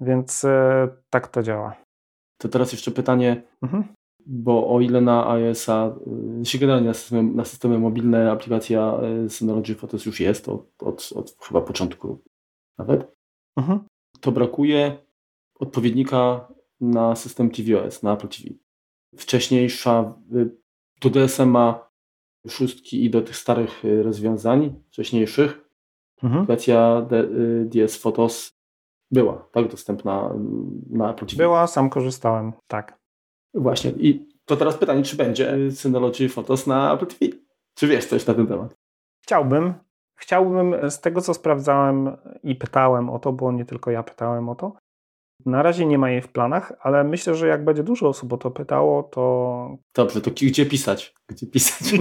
Więc e, tak to działa. To teraz jeszcze pytanie, Mhm. bo o ile na iOS-a, y, się generalnie na systemy, na systemy mobilne aplikacja y, Synology Photos już jest, od, od, od chyba początku nawet, Mhm. to brakuje odpowiednika na system tvOS, na Apple TV. Wcześniejsza, y, do DSM-a szóstki i do tych starych y, rozwiązań wcześniejszych, Mhm. aplikacja D- y, DS Photos była, tak, dostępna mm, na Apple TV. Była, sam korzystałem, tak. Właśnie. I to teraz pytanie, czy będzie Synology Photos na Apple TV? Czy wiesz coś na ten temat? Chciałbym, chciałbym z tego, co sprawdzałem i pytałem o to, bo nie tylko ja pytałem o to. Na razie nie ma jej w planach, ale myślę, że jak będzie dużo osób o to pytało, to Dobrze, to gdzie pisać? Gdzie pisać?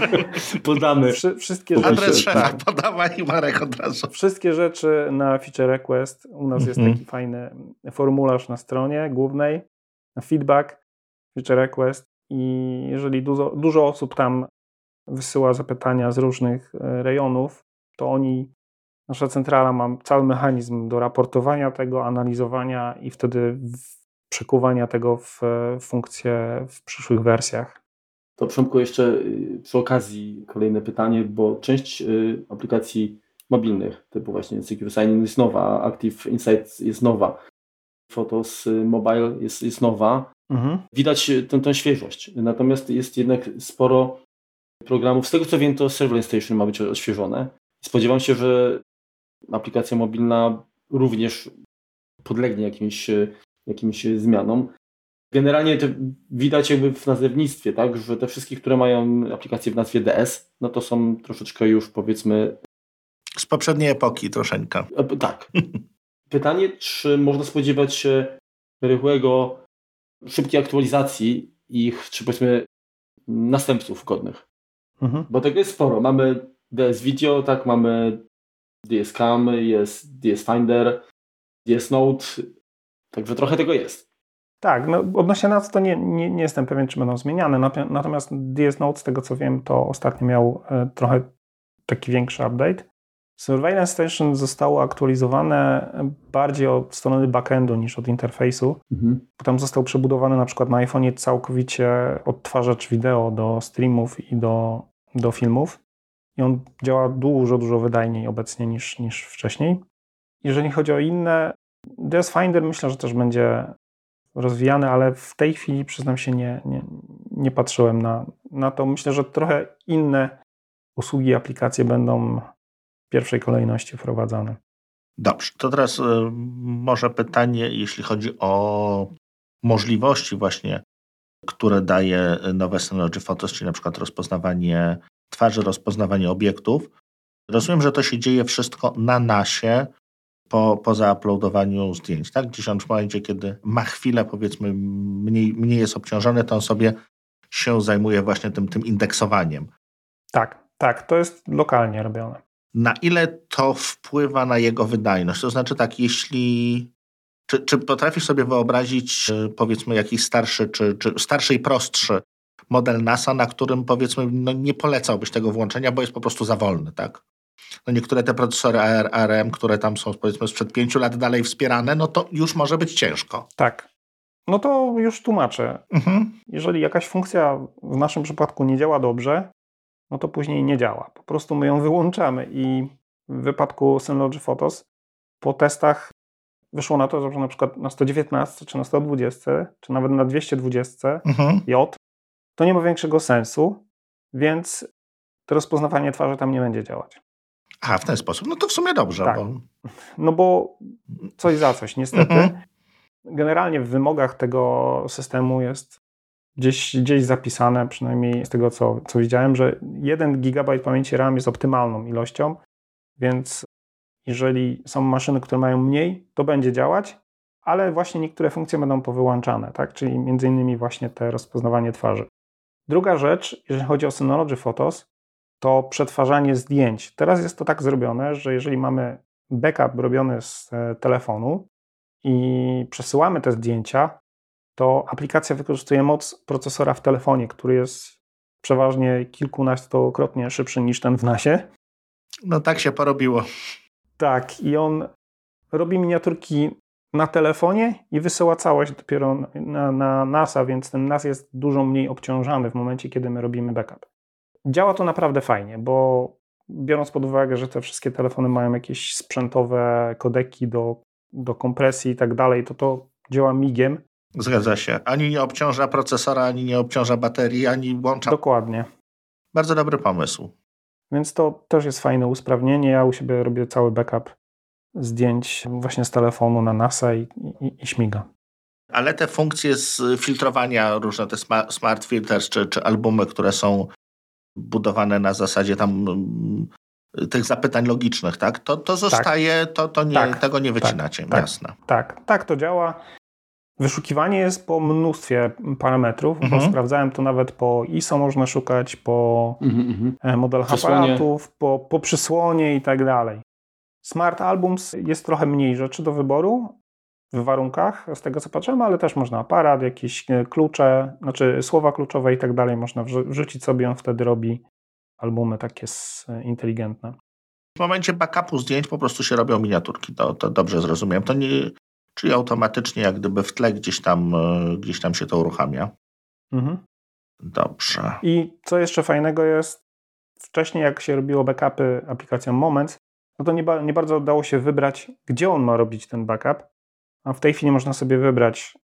Podamy. wszy, wszystkie, Adres rzeczy, Adres szefa tak. podawaj i Marek od razu. wszystkie rzeczy na feature request. U nas jest Mhm. taki fajny formularz na stronie głównej, na feedback, feature request i jeżeli dużo, dużo osób tam wysyła zapytania z różnych e, rejonów, to oni, nasza centrala ma cały mechanizm do raportowania tego, analizowania i wtedy przekuwania tego w e, funkcje w przyszłych wersjach. To Przemku jeszcze y, przy okazji kolejne pytanie, bo część y, aplikacji mobilnych, typu właśnie Secure Sign jest nowa, Active Insight jest nowa, Photos y, Mobile jest, jest nowa. Mhm. Widać tę, tę świeżość. Natomiast jest jednak sporo programów. Z tego co wiem, to Surveillance Station ma być odświeżone. Spodziewam się, że aplikacja mobilna również podlegnie jakimś, y, jakimś zmianom. Generalnie to widać jakby w nazewnictwie, tak, że te wszystkie, które mają aplikacje w nazwie DS, no to są troszeczkę już powiedzmy, Z poprzedniej epoki troszeczkę. e, tak. Pytanie, czy można spodziewać się rychłego, szybkiej aktualizacji ich, czy powiedzmy następców godnych? Mhm. Bo tego jest sporo. Mamy DS Video, tak, mamy DS Cam, jest DS Finder, DS Note, także trochę tego jest. Tak, no odnośnie nas to nie, nie, nie jestem pewien, czy będą zmieniane. Natomiast DS Note, z tego co wiem, to ostatnio miał e, trochę taki większy update. Surveillance Station zostało aktualizowane bardziej od strony backendu niż od interfejsu. Mhm. Potem został przebudowany na przykład na iPhone'ie całkowicie odtwarzacz wideo do streamów i do, do filmów. I on działa dużo, dużo wydajniej obecnie niż, niż wcześniej. Jeżeli chodzi o inne, DS Finder myślę, że też będzie rozwijany, ale w tej chwili przyznam się, nie, nie, nie patrzyłem na, na to. Myślę, że trochę inne usługi, aplikacje będą w pierwszej kolejności wprowadzane. Dobrze, to teraz y, może pytanie, jeśli chodzi o możliwości właśnie, które daje nowe Synology Photos, czyli na przykład rozpoznawanie twarzy, rozpoznawanie obiektów. Rozumiem, że to się dzieje wszystko na nasie, po, po zauploadowaniu zdjęć, tak? Gdzieś on w momencie, kiedy ma chwilę, powiedzmy, mniej, mniej jest obciążony, to on sobie się zajmuje właśnie tym, tym indeksowaniem. Tak, tak, to jest lokalnie robione. Na ile to wpływa na jego wydajność? To znaczy tak, jeśli... Czy, czy potrafisz sobie wyobrazić, powiedzmy, jakiś starszy, czy, czy starszy i prostszy model NASA, na którym powiedzmy no nie polecałbyś tego włączenia, bo jest po prostu za wolny, tak? no niektóre te procesory ARM, które tam są powiedzmy sprzed pięciu lat dalej wspierane, no to już może być ciężko. Tak. No to już tłumaczę. Mhm. Jeżeli jakaś funkcja w naszym przypadku nie działa dobrze, no to później nie działa. Po prostu my ją wyłączamy i w wypadku Synology Photos po testach wyszło na to, że na przykład na 119 czy na 120 czy nawet na 220 mhm. J to nie ma większego sensu, więc to rozpoznawanie twarzy tam nie będzie działać. A, w ten sposób. No to w sumie dobrze. Tak. Bo... No bo coś za coś, niestety. Mhm. Generalnie w wymogach tego systemu jest gdzieś, gdzieś zapisane, przynajmniej z tego co, co widziałem, że 1 GB pamięci RAM jest optymalną ilością, więc jeżeli są maszyny, które mają mniej, to będzie działać, ale właśnie niektóre funkcje będą powyłączane, tak? czyli między innymi właśnie te rozpoznawanie twarzy. Druga rzecz, jeżeli chodzi o Synology Photos, to przetwarzanie zdjęć. Teraz jest to tak zrobione, że jeżeli mamy backup robiony z e, telefonu i przesyłamy te zdjęcia, to aplikacja wykorzystuje moc procesora w telefonie, który jest przeważnie kilkunastokrotnie szybszy niż ten w NASie. No tak się porobiło. Tak, i on robi miniaturki na telefonie i wysyła całość dopiero na, na NASA, więc ten NAS jest dużo mniej obciążany w momencie, kiedy my robimy backup. Działa to naprawdę fajnie, bo biorąc pod uwagę, że te wszystkie telefony mają jakieś sprzętowe kodeki do, do kompresji i tak dalej, to to działa migiem. Zgadza się. Ani nie obciąża procesora, ani nie obciąża baterii, ani łącza. Dokładnie. Bardzo dobry pomysł. Więc to też jest fajne usprawnienie. Ja u siebie robię cały backup zdjęć właśnie z telefonu na NASA i, i, i śmiga. Ale te funkcje z filtrowania, różne te smart filters czy, czy albumy, które są budowane na zasadzie tam mm, tych zapytań logicznych, tak? To, to zostaje, tak. to, to nie, tak. tego nie tak. wycinacie, tak. jasne. Tak, tak, to działa. Wyszukiwanie jest po mnóstwie parametrów, mhm. bo sprawdzałem to nawet po ISO można szukać, po mhm, mhm. E, modelach aparatów, po, po przysłonie i tak dalej. Smart Albums jest trochę mniej rzeczy do wyboru, w warunkach, z tego co patrzyłem, ale też można aparat, jakieś e, klucze, znaczy słowa kluczowe i tak dalej można wrzucić sobie, on wtedy robi albumy takie inteligentne. W momencie backupu zdjęć po prostu się robią miniaturki, to, to dobrze zrozumiałem. To nie, czyli automatycznie jak gdyby w tle gdzieś tam, e, gdzieś tam się to uruchamia. Mhm. Dobrze. I co jeszcze fajnego jest, wcześniej jak się robiło backupy aplikacją Moments, no to nie, ba nie bardzo dało się wybrać, gdzie on ma robić ten backup, a w tej chwili można sobie wybrać,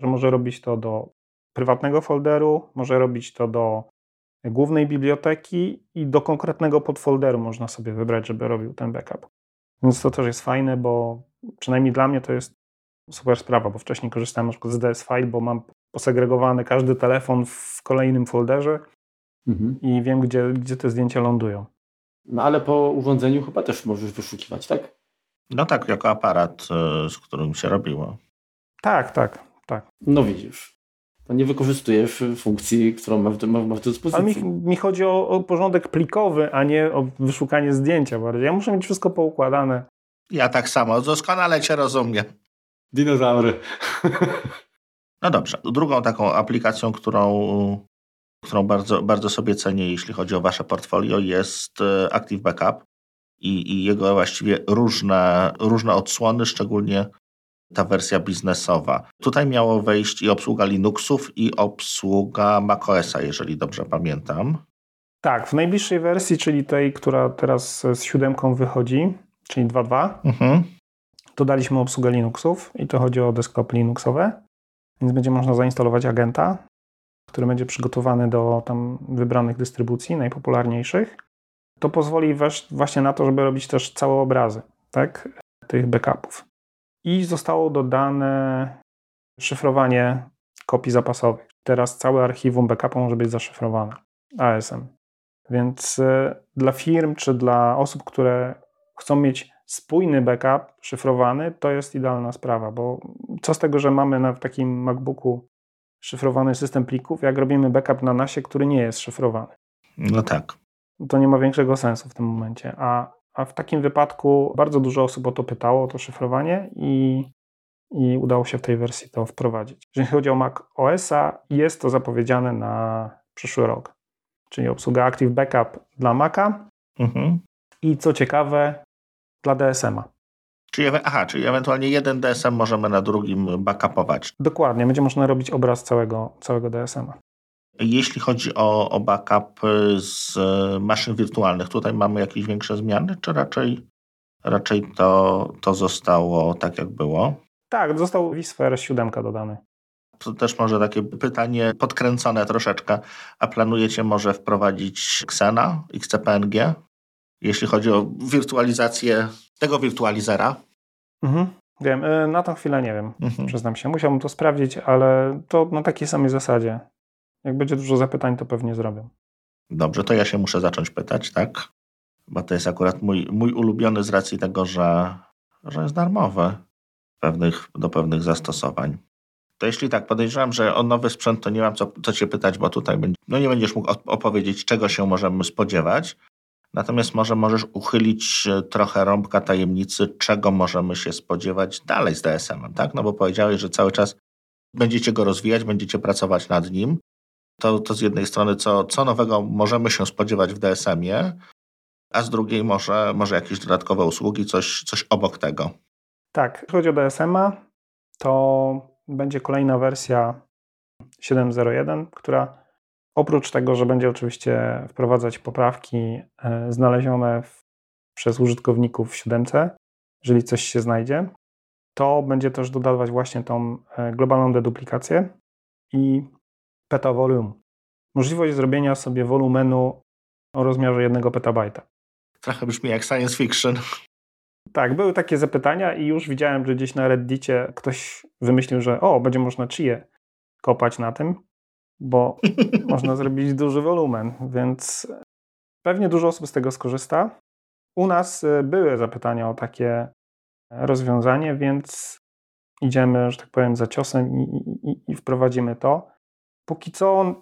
że może robić to do prywatnego folderu, może robić to do głównej biblioteki i do konkretnego podfolderu można sobie wybrać, żeby robił ten backup. Więc to też jest fajne, bo przynajmniej dla mnie to jest super sprawa, bo wcześniej korzystałem na przykład z DS File, bo mam posegregowany każdy telefon w kolejnym folderze mhm. i wiem, gdzie, gdzie te zdjęcia lądują. No ale po urządzeniu chyba też możesz wyszukiwać, tak? No tak, jako aparat, e, z którym się robiło. Tak, tak, tak. No widzisz. To nie wykorzystujesz funkcji, którą ma w, ma, w dyspozycji. Ale mi, mi chodzi o, o, porządek plikowy, a nie o wyszukanie zdjęcia bardziej. Ja muszę mieć wszystko poukładane. Ja tak samo, doskonale cię rozumiem. Dinozaury. No dobrze. Drugą taką aplikacją, którą, którą bardzo, bardzo sobie cenię, jeśli chodzi o wasze portfolio, jest e, Active Backup. i, i jego właściwie różne, różne odsłony, szczególnie ta wersja biznesowa. Tutaj miało wejść i obsługa Linuxów, i obsługa macOSa, jeżeli dobrze pamiętam. Tak, w najbliższej wersji, czyli tej, która teraz z siódemką wychodzi, czyli 2.2, mhm. Dodaliśmy obsługę Linuxów i to chodzi o desktopy Linuxowe, więc będzie można zainstalować agenta, który będzie przygotowany do tam wybranych dystrybucji, najpopularniejszych. To pozwoli właśnie na to, żeby robić też całe obrazy tak, tych backupów. I zostało dodane szyfrowanie kopii zapasowych. Teraz całe archiwum backupu może być zaszyfrowane ASM. Więc e, dla firm czy dla osób, które chcą mieć spójny backup szyfrowany, to jest idealna sprawa, bo co z tego, że mamy na takim MacBooku szyfrowany system plików, jak robimy backup na nasie, który nie jest szyfrowany. No tak. To nie ma większego sensu w tym momencie. A, a w takim wypadku bardzo dużo osób o to pytało, o to szyfrowanie i, i udało się w tej wersji to wprowadzić. Jeżeli chodzi o Mac OS-a, jest to zapowiedziane na przyszły rok. Czyli obsługa Active Backup dla Maca mhm. i co ciekawe, dla DSM-a. Czyli, aha, czyli ewentualnie jeden DSM możemy na drugim backupować. Dokładnie, będzie można robić obraz całego, całego DSM-a. Jeśli chodzi o, o backup z maszyn wirtualnych, tutaj mamy jakieś większe zmiany, czy raczej, raczej to, to zostało tak, jak było? Tak, został vSphere 7 dodany. To też może takie pytanie podkręcone troszeczkę. A planujecie może wprowadzić Xena, XCPNG? Jeśli chodzi o wirtualizację tego wirtualizera? Mhm. Wiem, y, na tą chwilę nie wiem, mhm. przyznam się. Musiałbym to sprawdzić, ale to na takiej samej zasadzie. Jak będzie dużo zapytań, to pewnie zrobię. Dobrze, to ja się muszę zacząć pytać, tak? Bo to jest akurat mój, mój ulubiony z racji tego, że, że jest darmowy pewnych, do pewnych zastosowań. To jeśli tak, podejrzewam, że o nowy sprzęt to nie mam co, co cię pytać, bo tutaj będzie, no nie będziesz mógł opowiedzieć, czego się możemy spodziewać, Natomiast może możesz uchylić e, trochę rąbka tajemnicy, czego możemy się spodziewać dalej z DSM-em, tak? No bo powiedziałeś, że cały czas będziecie go rozwijać, będziecie pracować nad nim. To, to z jednej strony, co, co nowego możemy się spodziewać w DSM-ie, a z drugiej może, może jakieś dodatkowe usługi, coś, coś obok tego. Tak, jeśli chodzi o DSM-a, to będzie kolejna wersja 7.01, która Oprócz tego, że będzie oczywiście wprowadzać poprawki e, znalezione w, przez użytkowników w 7, jeżeli coś się znajdzie, to będzie też dodawać właśnie tą e, globalną deduplikację i peta volume. Możliwość zrobienia sobie wolumenu o rozmiarze 1 petabajta. Trochę brzmi jak science fiction. Tak, były takie zapytania i już widziałem, że gdzieś na Reddicie ktoś wymyślił, że o, będzie można czyje kopać na tym bo można zrobić duży wolumen, więc pewnie dużo osób z tego skorzysta. U nas y, były zapytania o takie rozwiązanie, więc idziemy, że tak powiem, za ciosem i, i, i wprowadzimy to. Póki co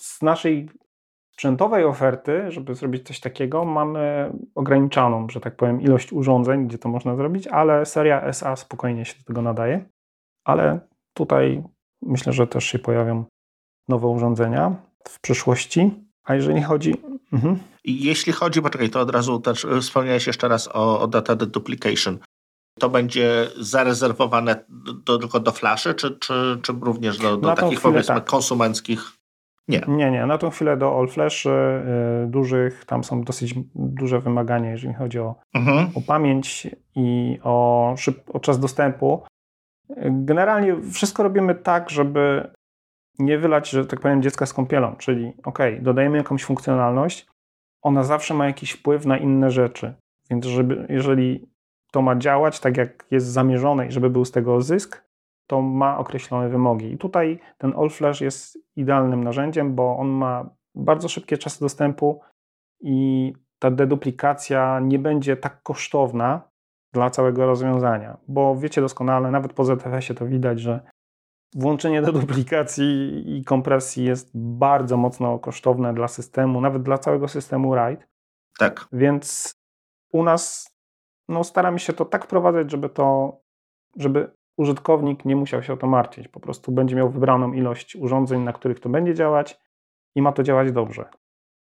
z naszej sprzętowej oferty, żeby zrobić coś takiego, mamy ograniczoną, że tak powiem, ilość urządzeń, gdzie to można zrobić, ale seria SA spokojnie się do tego nadaje. Ale tutaj myślę, że też się pojawią nowe urządzenia w przyszłości. A jeżeli chodzi. Mhm. Jeśli chodzi, poczekaj, to od razu też e, wspomniałeś jeszcze raz o, o data deduplication. To będzie zarezerwowane do, tylko do flaszy, czy, czy, czy również do, do takich chwilę, powiedzmy tak. konsumenckich? Nie. Nie, nie. Na tą chwilę do all flash y, dużych, tam są dosyć duże wymagania, jeżeli chodzi o, mhm. o pamięć i o, szyb, o czas dostępu. Generalnie wszystko robimy tak, żeby nie wylać, że tak powiem, dziecka z kąpielą, czyli ok, dodajemy jakąś funkcjonalność, ona zawsze ma jakiś wpływ na inne rzeczy. Więc żeby, jeżeli to ma działać tak, jak jest zamierzone i żeby był z tego zysk, to ma określone wymogi. I tutaj ten All Flash jest idealnym narzędziem, bo on ma bardzo szybkie czasy dostępu i ta deduplikacja nie będzie tak kosztowna dla całego rozwiązania, bo wiecie doskonale, nawet po ZFS-ie to widać, że Włączenie do duplikacji i kompresji jest bardzo mocno kosztowne dla systemu, nawet dla całego systemu RAID. Tak. Więc u nas no, staramy się to tak wprowadzać, żeby to, żeby użytkownik nie musiał się o to martwić. Po prostu będzie miał wybraną ilość urządzeń, na których to będzie działać i ma to działać dobrze.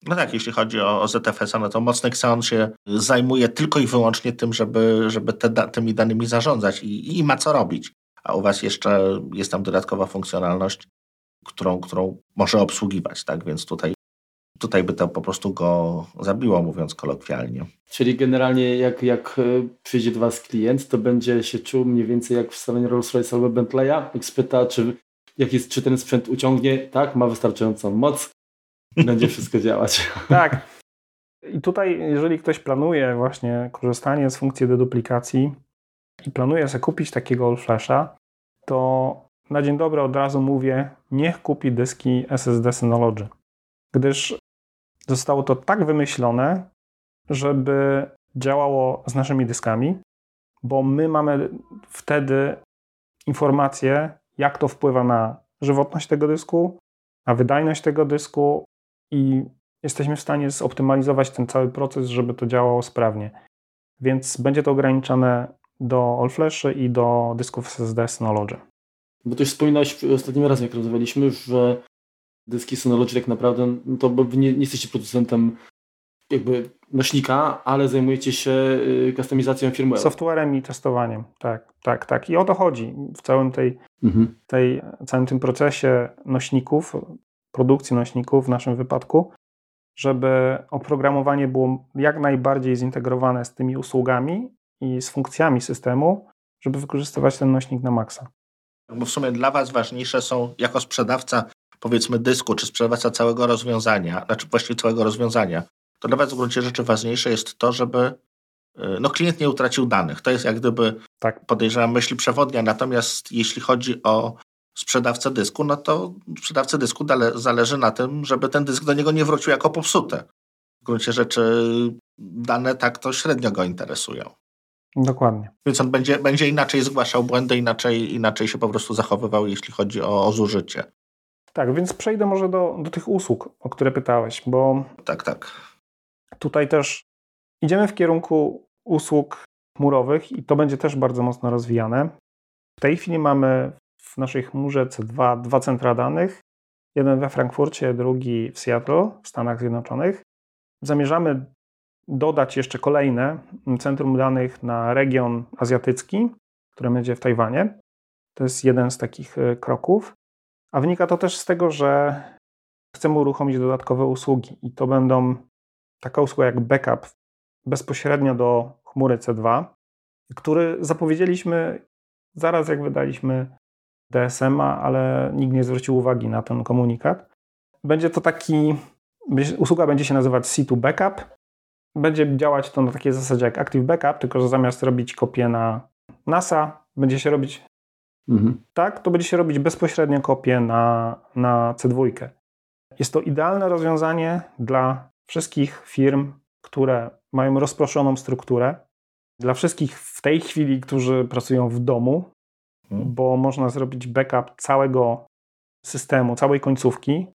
No tak, jeśli chodzi o, o ZFS, no to mocny Xeon się zajmuje tylko i wyłącznie tym, żeby, żeby te, tymi danymi zarządzać i, i ma co robić. A u Was jeszcze jest tam dodatkowa funkcjonalność, którą, którą może obsługiwać, tak? Więc tutaj, tutaj by to po prostu go zabiło, mówiąc kolokwialnie. Czyli generalnie jak, jak e, przyjdzie do Was klient, to będzie się czuł mniej więcej jak w salonie Rolls-Royce albo Bentleya, jak spyta, czy, jak jest, czy ten sprzęt uciągnie, tak, ma wystarczającą moc, będzie wszystko działać. Tak. I tutaj, jeżeli ktoś planuje właśnie korzystanie z funkcji deduplikacji i planuje sobie kupić takiego all flasha, to na dzień dobry od razu mówię, niech kupi dyski SSD Synology, gdyż zostało to tak wymyślone, żeby działało z naszymi dyskami, bo my mamy wtedy informacje, jak to wpływa na żywotność tego dysku, na wydajność tego dysku i jesteśmy w stanie zoptymalizować ten cały proces, żeby to działało sprawnie. Więc będzie to ograniczone do All Flashy i do dysków SSD Synology. Bo też wspominałeś ostatnim razem, jak rozmawialiśmy, że dyski Synology tak naprawdę, no to nie, nie jesteście producentem jakby nośnika, ale zajmujecie się y, kustomizacją firmy. Softwarem i testowaniem, tak, tak, tak. I o to chodzi w całym tej, mhm. tej całym tym procesie nośników, produkcji nośników w naszym wypadku, żeby oprogramowanie było jak najbardziej zintegrowane z tymi usługami i z funkcjami systemu, żeby wykorzystywać ten nośnik na maksa. Bo w sumie dla Was ważniejsze są jako sprzedawca powiedzmy dysku, czy sprzedawca całego rozwiązania, znaczy właściwie całego rozwiązania, to dla Was w gruncie rzeczy ważniejsze jest to, żeby y, no, klient nie utracił danych. To jest jak gdyby, tak. podejrzewam, myśli przewodnia. Natomiast jeśli chodzi o sprzedawcę dysku, no to sprzedawcy dysku zależy na tym, żeby ten dysk do niego nie wrócił jako popsuty. W gruncie rzeczy dane tak to średnio go interesują. Dokładnie. Więc on będzie, będzie inaczej zgłaszał błędy, inaczej, inaczej się po prostu zachowywał, jeśli chodzi o, o zużycie. Tak, więc przejdę może do, do tych usług, o które pytałeś, bo. Tak, tak. Tutaj też idziemy w kierunku usług chmurowych i to będzie też bardzo mocno rozwijane. W tej chwili mamy w naszej chmurze C2 dwa centra danych. Jeden we Frankfurcie, drugi w Seattle w Stanach Zjednoczonych. Zamierzamy dodać jeszcze kolejne centrum danych na region azjatycki, które będzie w Tajwanie. To jest jeden z takich e, kroków. A wynika to też z tego, że chcemy uruchomić dodatkowe usługi i to będą taka usługa jak backup bezpośrednio do chmury C2, który zapowiedzieliśmy zaraz jak wydaliśmy DSM-a, ale nikt nie zwrócił uwagi na ten komunikat. Będzie to taki, usługa będzie się nazywać C2 Backup. Będzie działać to na takiej zasadzie jak Active Backup, tylko że zamiast robić kopię na NASA, będzie się robić mhm. tak, to będzie się robić bezpośrednio kopię na, na C2. Jest to idealne rozwiązanie dla wszystkich firm, które mają rozproszoną strukturę, dla wszystkich w tej chwili, którzy pracują w domu, mhm. bo można zrobić backup całego systemu, całej końcówki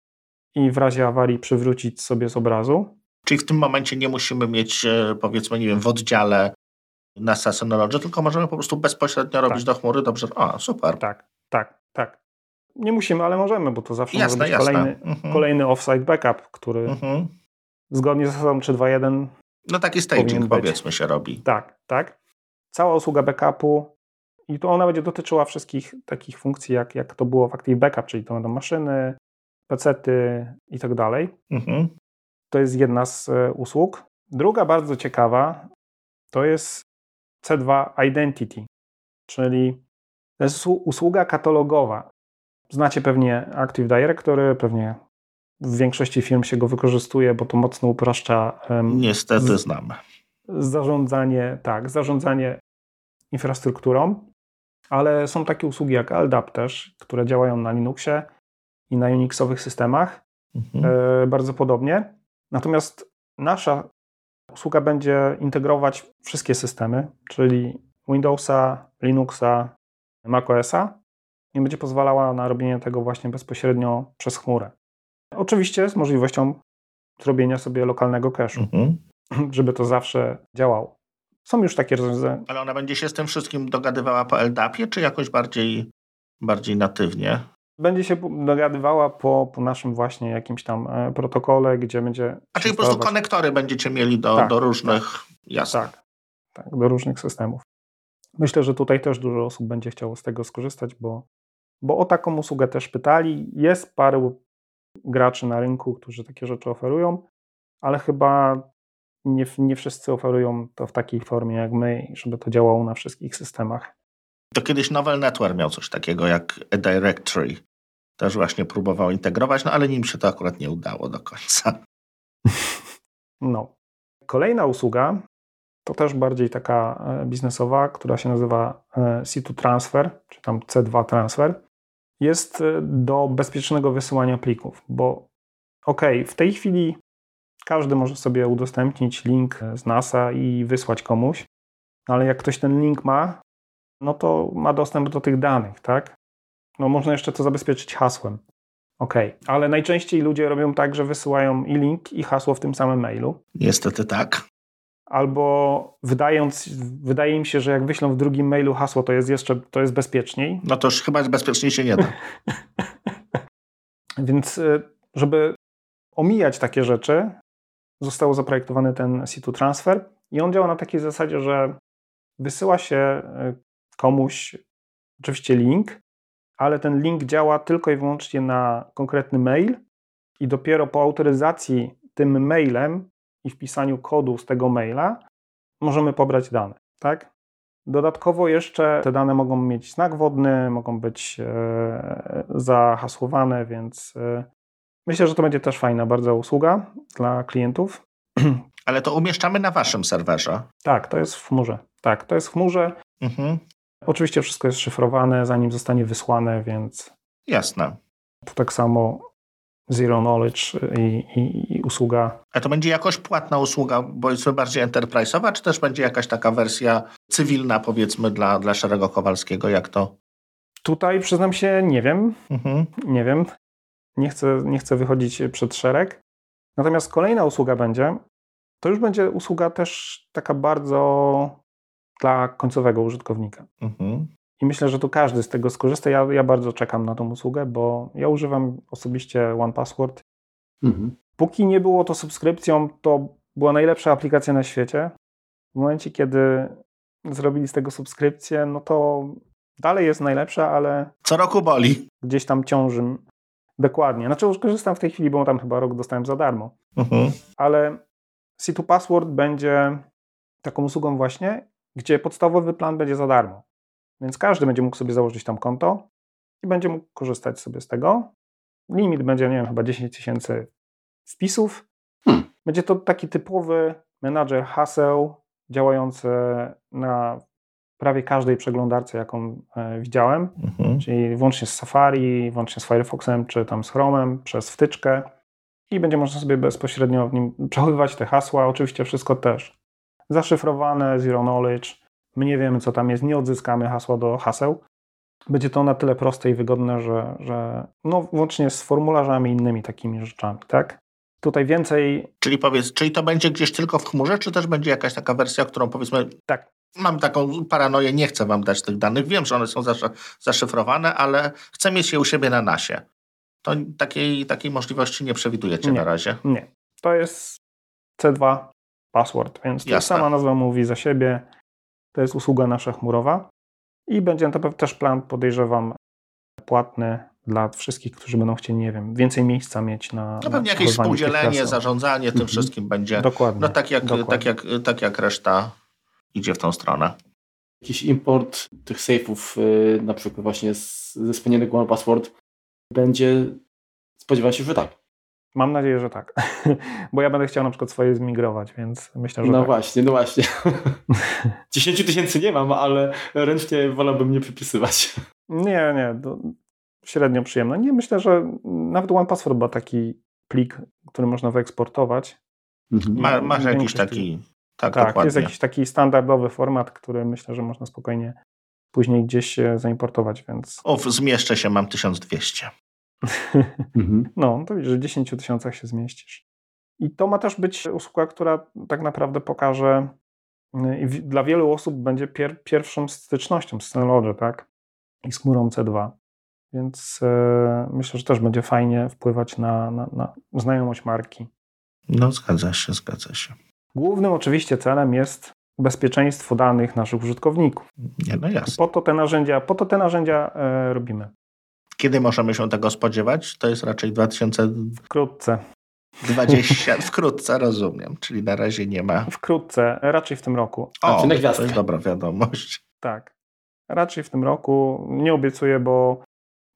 i w razie awarii przywrócić sobie z obrazu. Czyli w tym momencie nie musimy mieć, e, powiedzmy, nie wiem, w oddziale NASA Synology, tylko możemy po prostu bezpośrednio robić tak. do chmury. Dobrze, a super. Tak, tak, tak. Nie musimy, ale możemy, bo to zawsze jasne, może być jasne. kolejny, mhm. kolejny offsite backup, który mhm zgodnie z zasadą 3.2.1. No taki staging powiedzmy się robi. Tak, tak. Cała usługa backupu i to ona będzie dotyczyła wszystkich takich funkcji, jak, jak to było w Active Backup, czyli to będą maszyny, pecety i tak dalej. Mhm. To jest jedna z e, usług. Druga bardzo ciekawa to jest C2 Identity, czyli to jest usługa katalogowa. Znacie pewnie Active Directory, pewnie w większości firm się go wykorzystuje, bo to mocno upraszcza. Niestety z, znam. Zarządzanie, tak, zarządzanie infrastrukturą, ale są takie usługi jak LDAP też, które działają na Linuxie i na Unixowych systemach mhm. e, bardzo podobnie. Natomiast nasza usługa będzie integrować wszystkie systemy, czyli Windowsa, Linuxa, macOSa i będzie pozwalała na robienie tego właśnie bezpośrednio przez chmurę. Oczywiście z możliwością zrobienia sobie lokalnego cache'u, mhm. żeby to zawsze działało. Są już takie rozwiązania. Ale ona będzie się z tym wszystkim dogadywała po LDAP-ie, czy jakoś bardziej, bardziej natywnie? Będzie się dogadywała po, po naszym właśnie jakimś tam e, protokole, gdzie będzie... A czyli po prostu konektory będziecie mieli do, tak, do różnych... Tak, jasne. Tak, tak, do różnych systemów. Myślę, że tutaj też dużo osób będzie chciało z tego skorzystać, bo, bo o taką usługę też pytali. Jest paru graczy na rynku, którzy takie rzeczy oferują, ale chyba nie, nie wszyscy oferują to w takiej formie jak my, żeby to działało na wszystkich systemach. To kiedyś Novel Network miał coś takiego jak a Directory. Też właśnie próbował integrować, no ale nim się to akurat nie udało do końca. No. Kolejna usługa to też bardziej taka e, biznesowa, która się nazywa e, C2 Transfer, czy tam C2 Transfer. Jest e, do bezpiecznego wysyłania plików, bo ok, w tej chwili każdy może sobie udostępnić link z NASA i wysłać komuś, no ale jak ktoś ten link ma, no to ma dostęp do tych danych, tak? No można jeszcze to zabezpieczyć hasłem. Ok, ale najczęściej ludzie robią tak, że wysyłają i link, i hasło w tym samym mailu. Niestety tak. Albo wydając, wydaje mi się, że jak wyślą w drugim mailu hasło, to jest jeszcze to jest bezpieczniej. No to już chyba bezpieczniej się nie da. Więc y, żeby omijać takie rzeczy, został zaprojektowany ten C2 Transfer i on działa na takiej zasadzie, że wysyła się y, komuś oczywiście link, ale ten link działa tylko i wyłącznie na konkretny mail i dopiero po autoryzacji tym mailem i wpisaniu kodu z tego maila możemy pobrać dane, tak? Dodatkowo jeszcze te dane mogą mieć znak wodny, mogą być e, zahasłowane, więc e, myślę, że to będzie też fajna bardzo usługa dla klientów. Ale to umieszczamy na waszym serwerze. Tak, to jest w chmurze. Tak, to jest w chmurze. Mhm. Oczywiście wszystko jest szyfrowane, zanim zostanie wysłane, więc. Jasne. To tak samo Zero Knowledge i, i, i, usługa. A to będzie jakoś płatna usługa, powiedzmy bardziej enterprise'owa, czy też będzie jakaś taka wersja cywilna, powiedzmy, dla, dla Szerego Kowalskiego, jak to? Tutaj przyznam się, nie wiem. Mhm. Nie wiem. Nie chcę, nie chcę wychodzić przed szereg. Natomiast kolejna usługa będzie, to już będzie usługa też taka bardzo dla końcowego użytkownika. Mhm. I myślę, że tu każdy z tego skorzysta. Ja, ja bardzo czekam na tą usługę, bo ja używam osobiście OnePassword. Mhm. Póki nie było to subskrypcją, to była najlepsza aplikacja na świecie. W momencie, kiedy zrobili z tego subskrypcję, no to dalej jest najlepsza, ale. Co roku boli. Gdzieś tam ciąży. Dokładnie. Znaczy, już korzystam w tej chwili, bo tam chyba rok dostałem za darmo. Mhm. Ale C2 Password będzie taką usługą właśnie, gdzie podstawowy plan będzie za darmo. Więc każdy będzie mógł sobie założyć tam konto i będzie mógł korzystać sobie z tego. Limit będzie, nie wiem, chyba 10 tysięcy wpisów. Hmm. Będzie to taki typowy menadżer haseł działający na prawie każdej przeglądarce, jaką e, widziałem, mhm. czyli włącznie z Safari, włącznie z Firefoxem, czy tam z Chromem, przez wtyczkę i będzie można sobie bezpośrednio w nim przechowywać te hasła. Oczywiście wszystko też zaszyfrowane, zero knowledge. My nie wiemy, co tam jest, nie odzyskamy hasła do haseł. Będzie to na tyle proste i wygodne, że, że no, włącznie z formularzami i innymi takimi rzeczami, tak? Tutaj więcej. Czyli powiedz, czyli to będzie gdzieś tylko w chmurze, czy też będzie jakaś taka wersja, którą powiedzmy. Tak. Mam taką paranoję, nie chcę wam dać tych danych. Wiem, że one są zaszyfrowane, ale chcę mieć je u siebie na nasie. To takiej, takiej możliwości nie przewidujecie nie, na razie. Nie. To jest C2 password, więc to sama nazwa mówi za siebie. To jest usługa nasza chmurowa i będzie to też plan, podejrzewam, płatny dla wszystkich, którzy będą chcieli, nie wiem, więcej miejsca mieć na. No pewnie jakieś współdzielenie, zarządzanie tym mhm. wszystkim będzie. Dokładnie. No tak jak, dokładnie. tak, jak, tak jak reszta idzie w tą stronę. Jakiś import tych safe'ów, yy, na przykład właśnie z, ze wspomnianego One Password, będzie, spodziewam się, że tak. Mam nadzieję, że tak. Bo ja będę chciał na przykład swoje zmigrować, więc myślę, że. No tak. właśnie, no właśnie. 10 tysięcy nie mam, ale ręcznie wolałbym nie przypisywać. Nie, nie. średnio przyjemne. Nie, myślę, że nawet OnePassword ma taki plik, który można wyeksportować. Mhm. Ma, masz jakiś taki. Tak, tak dokładnie. jest jakiś taki standardowy format, który myślę, że można spokojnie później gdzieś zaimportować, więc. O, zmieszczę się, mam 1200. Mhm. No, to widzisz, że w 10 tysiącach się zmieścisz. I to ma też być usługa, która tak naprawdę pokaże, y, dla wielu osób będzie pier pierwszą stycznością z Synology, tak? I z chmurą C2. więc e, myślę, że też będzie fajnie wpływać na, na, na znajomość marki. No, zgadza się, zgadza się. Głównym oczywiście celem jest bezpieczeństwo danych naszych użytkowników. Nie, no jasne. Po to te narzędzia, po to te narzędzia e, robimy. Kiedy możemy się tego spodziewać? To jest raczej 2020. Wkrótce. wkrótce, rozumiem, czyli na razie nie ma. Wkrótce, raczej w tym roku. O, to jest dobra wiadomość. Tak, raczej w tym roku. Nie obiecuję, bo,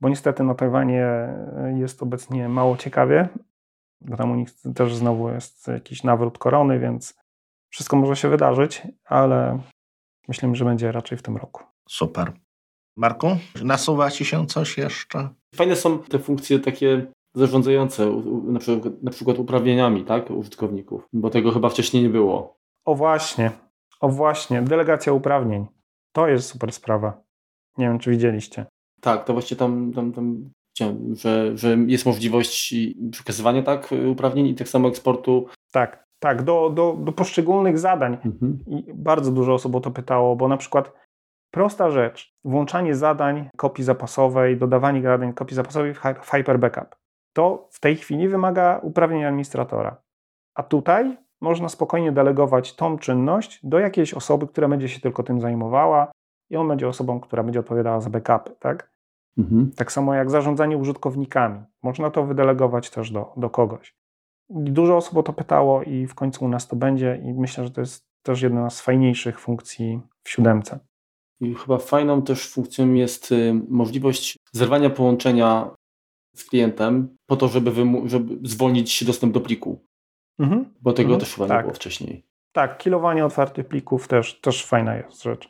bo niestety na Tajwanie jest obecnie mało ciekawie. Bo tam u nich też znowu jest jakiś nawrót korony, więc wszystko może się wydarzyć, ale myślę, że będzie raczej w tym roku. Super. Marku, nasuwa Ci się coś jeszcze? Fajne są te funkcje takie zarządzające, na przykład, na przykład uprawnieniami tak, użytkowników, bo tego chyba wcześniej nie było. O właśnie, o właśnie, delegacja uprawnień. To jest super sprawa. Nie wiem, czy widzieliście. Tak, to właśnie tam, tam, tam że, że jest możliwość przekazywania tak uprawnień i tak samo eksportu. Tak, tak, do, do, do poszczególnych zadań. Mhm. I bardzo dużo osób o to pytało, bo na przykład prosta rzecz, włączanie zadań kopii zapasowej, dodawanie zadań kopii zapasowej w Hyper Backup. To w tej chwili wymaga uprawnień administratora. A tutaj można spokojnie delegować tą czynność do jakiejś osoby, która będzie się tylko tym zajmowała i on będzie osobą, która będzie odpowiadała za backupy, tak? Mhm. Tak samo jak zarządzanie użytkownikami. Można to wydelegować też do, do kogoś. Dużo osób o to pytało i w końcu u nas to będzie i myślę, że to jest też jedna z fajniejszych funkcji w siódemce. I chyba fajną też funkcją jest y, możliwość zerwania połączenia z klientem po to, żeby, żeby zwolnić dostęp do pliku. Mhm. Bo tego mhm. też chyba tak. nie było wcześniej. Tak, kilowanie otwartych plików też, też fajna jest rzecz.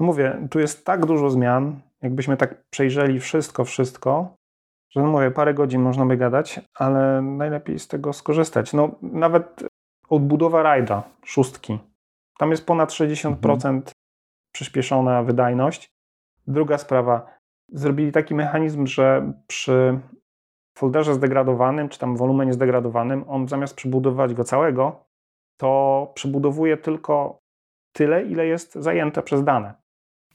No mówię, tu jest tak dużo zmian, jakbyśmy tak przejrzeli wszystko, wszystko, że no mówię, parę godzin można by gadać, ale najlepiej z tego skorzystać. No nawet odbudowa rajda, szóstki, tam jest ponad 60% mhm. Przyspieszona wydajność. Druga sprawa, zrobili taki mechanizm, że przy folderze zdegradowanym, czy tam wolumenie zdegradowanym, on zamiast przebudować go całego, to przebudowuje tylko tyle, ile jest zajęte przez dane.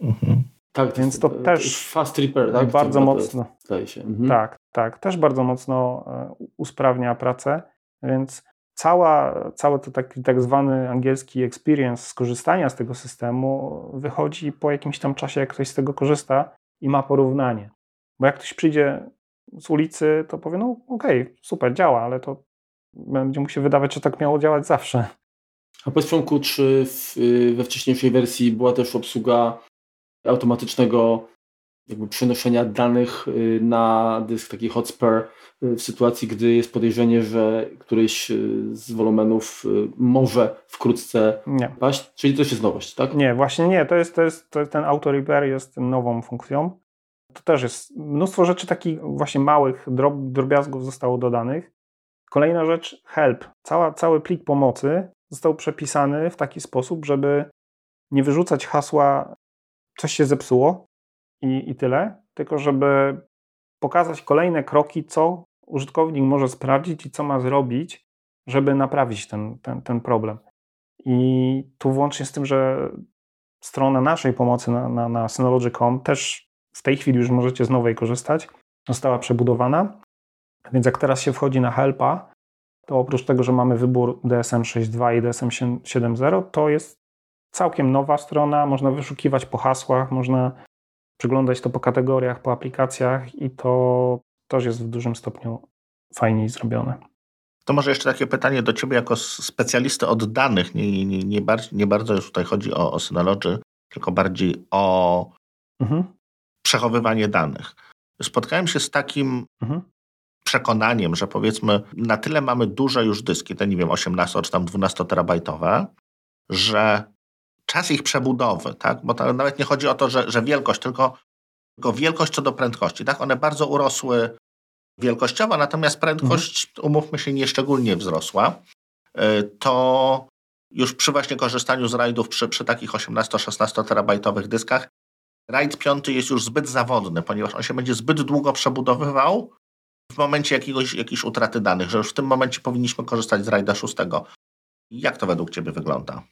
Mhm. Tak, więc to, to też fast repair, tak? Bardzo mocno. Się. Mhm. Tak, tak, też bardzo mocno e, usprawnia pracę, więc cała, cały to taki tak zwany angielski experience skorzystania z tego systemu wychodzi po jakimś tam czasie, jak ktoś z tego korzysta i ma porównanie. Bo jak ktoś przyjdzie z ulicy, to powie, no okej, okay, super, działa, ale to będzie mu się wydawać, że tak miało działać zawsze. A powiedz Przemku, czy w, y, we wcześniejszej wersji była też obsługa automatycznego jakby przenoszenia danych y, na dysk taki hotspur y, w sytuacji, gdy jest podejrzenie, że któryś z wolumenów może wkrótce nie. paść. Czyli to jest nowość, tak? Nie, właśnie nie. To jest, to jest, to jest ten auto repair jest nową funkcją. To też jest mnóstwo rzeczy takich właśnie małych drob, drobiazgów zostało dodanych. Kolejna rzecz, help. Cała, cały plik pomocy został przepisany w taki sposób, żeby nie wyrzucać hasła coś się zepsuło i, i tyle, tylko żeby pokazać kolejne kroki, co użytkownik może sprawdzić i co ma zrobić, żeby naprawić ten, ten, ten problem. I tu włącznie z tym, że strona naszej pomocy na, na, na Synology.com też w tej chwili już możecie z nowej korzystać, została przebudowana. Więc jak teraz się wchodzi na Helpa, to oprócz tego, że mamy wybór DSM 6.2 i DSM 7.0, to jest całkiem nowa strona, można wyszukiwać po hasłach, można przeglądać to po kategoriach, po aplikacjach i to też jest w dużym stopniu fajniej zrobione. To może jeszcze takie pytanie do Ciebie jako specjalisty od danych. Nie, nie, nie, bardzo, nie bardzo już tutaj chodzi o, o Synology, tylko bardziej o mhm. przechowywanie danych. Spotkałem się z takim mhm przekonaniem, że powiedzmy na tyle mamy duże już dyski, te nie wiem, 18 czy tam 12 terabajtowe, że czas ich przebudowy, tak? bo to nawet nie chodzi o to, że, że wielkość, tylko, tylko wielkość co do prędkości. Tak? One bardzo urosły wielkościowo, natomiast prędkość, umówmy się, nieszczególnie wzrosła. Y, to już przy właśnie korzystaniu z rajdów przy, przy takich 18-16 terabajtowych dyskach, rajd 5 jest już zbyt zawodny, ponieważ on się będzie zbyt długo przebudowywał w momencie jakiegoś, jakiejś utraty danych, że już w tym momencie powinniśmy korzystać z rajda 6. Jak to według Ciebie wygląda?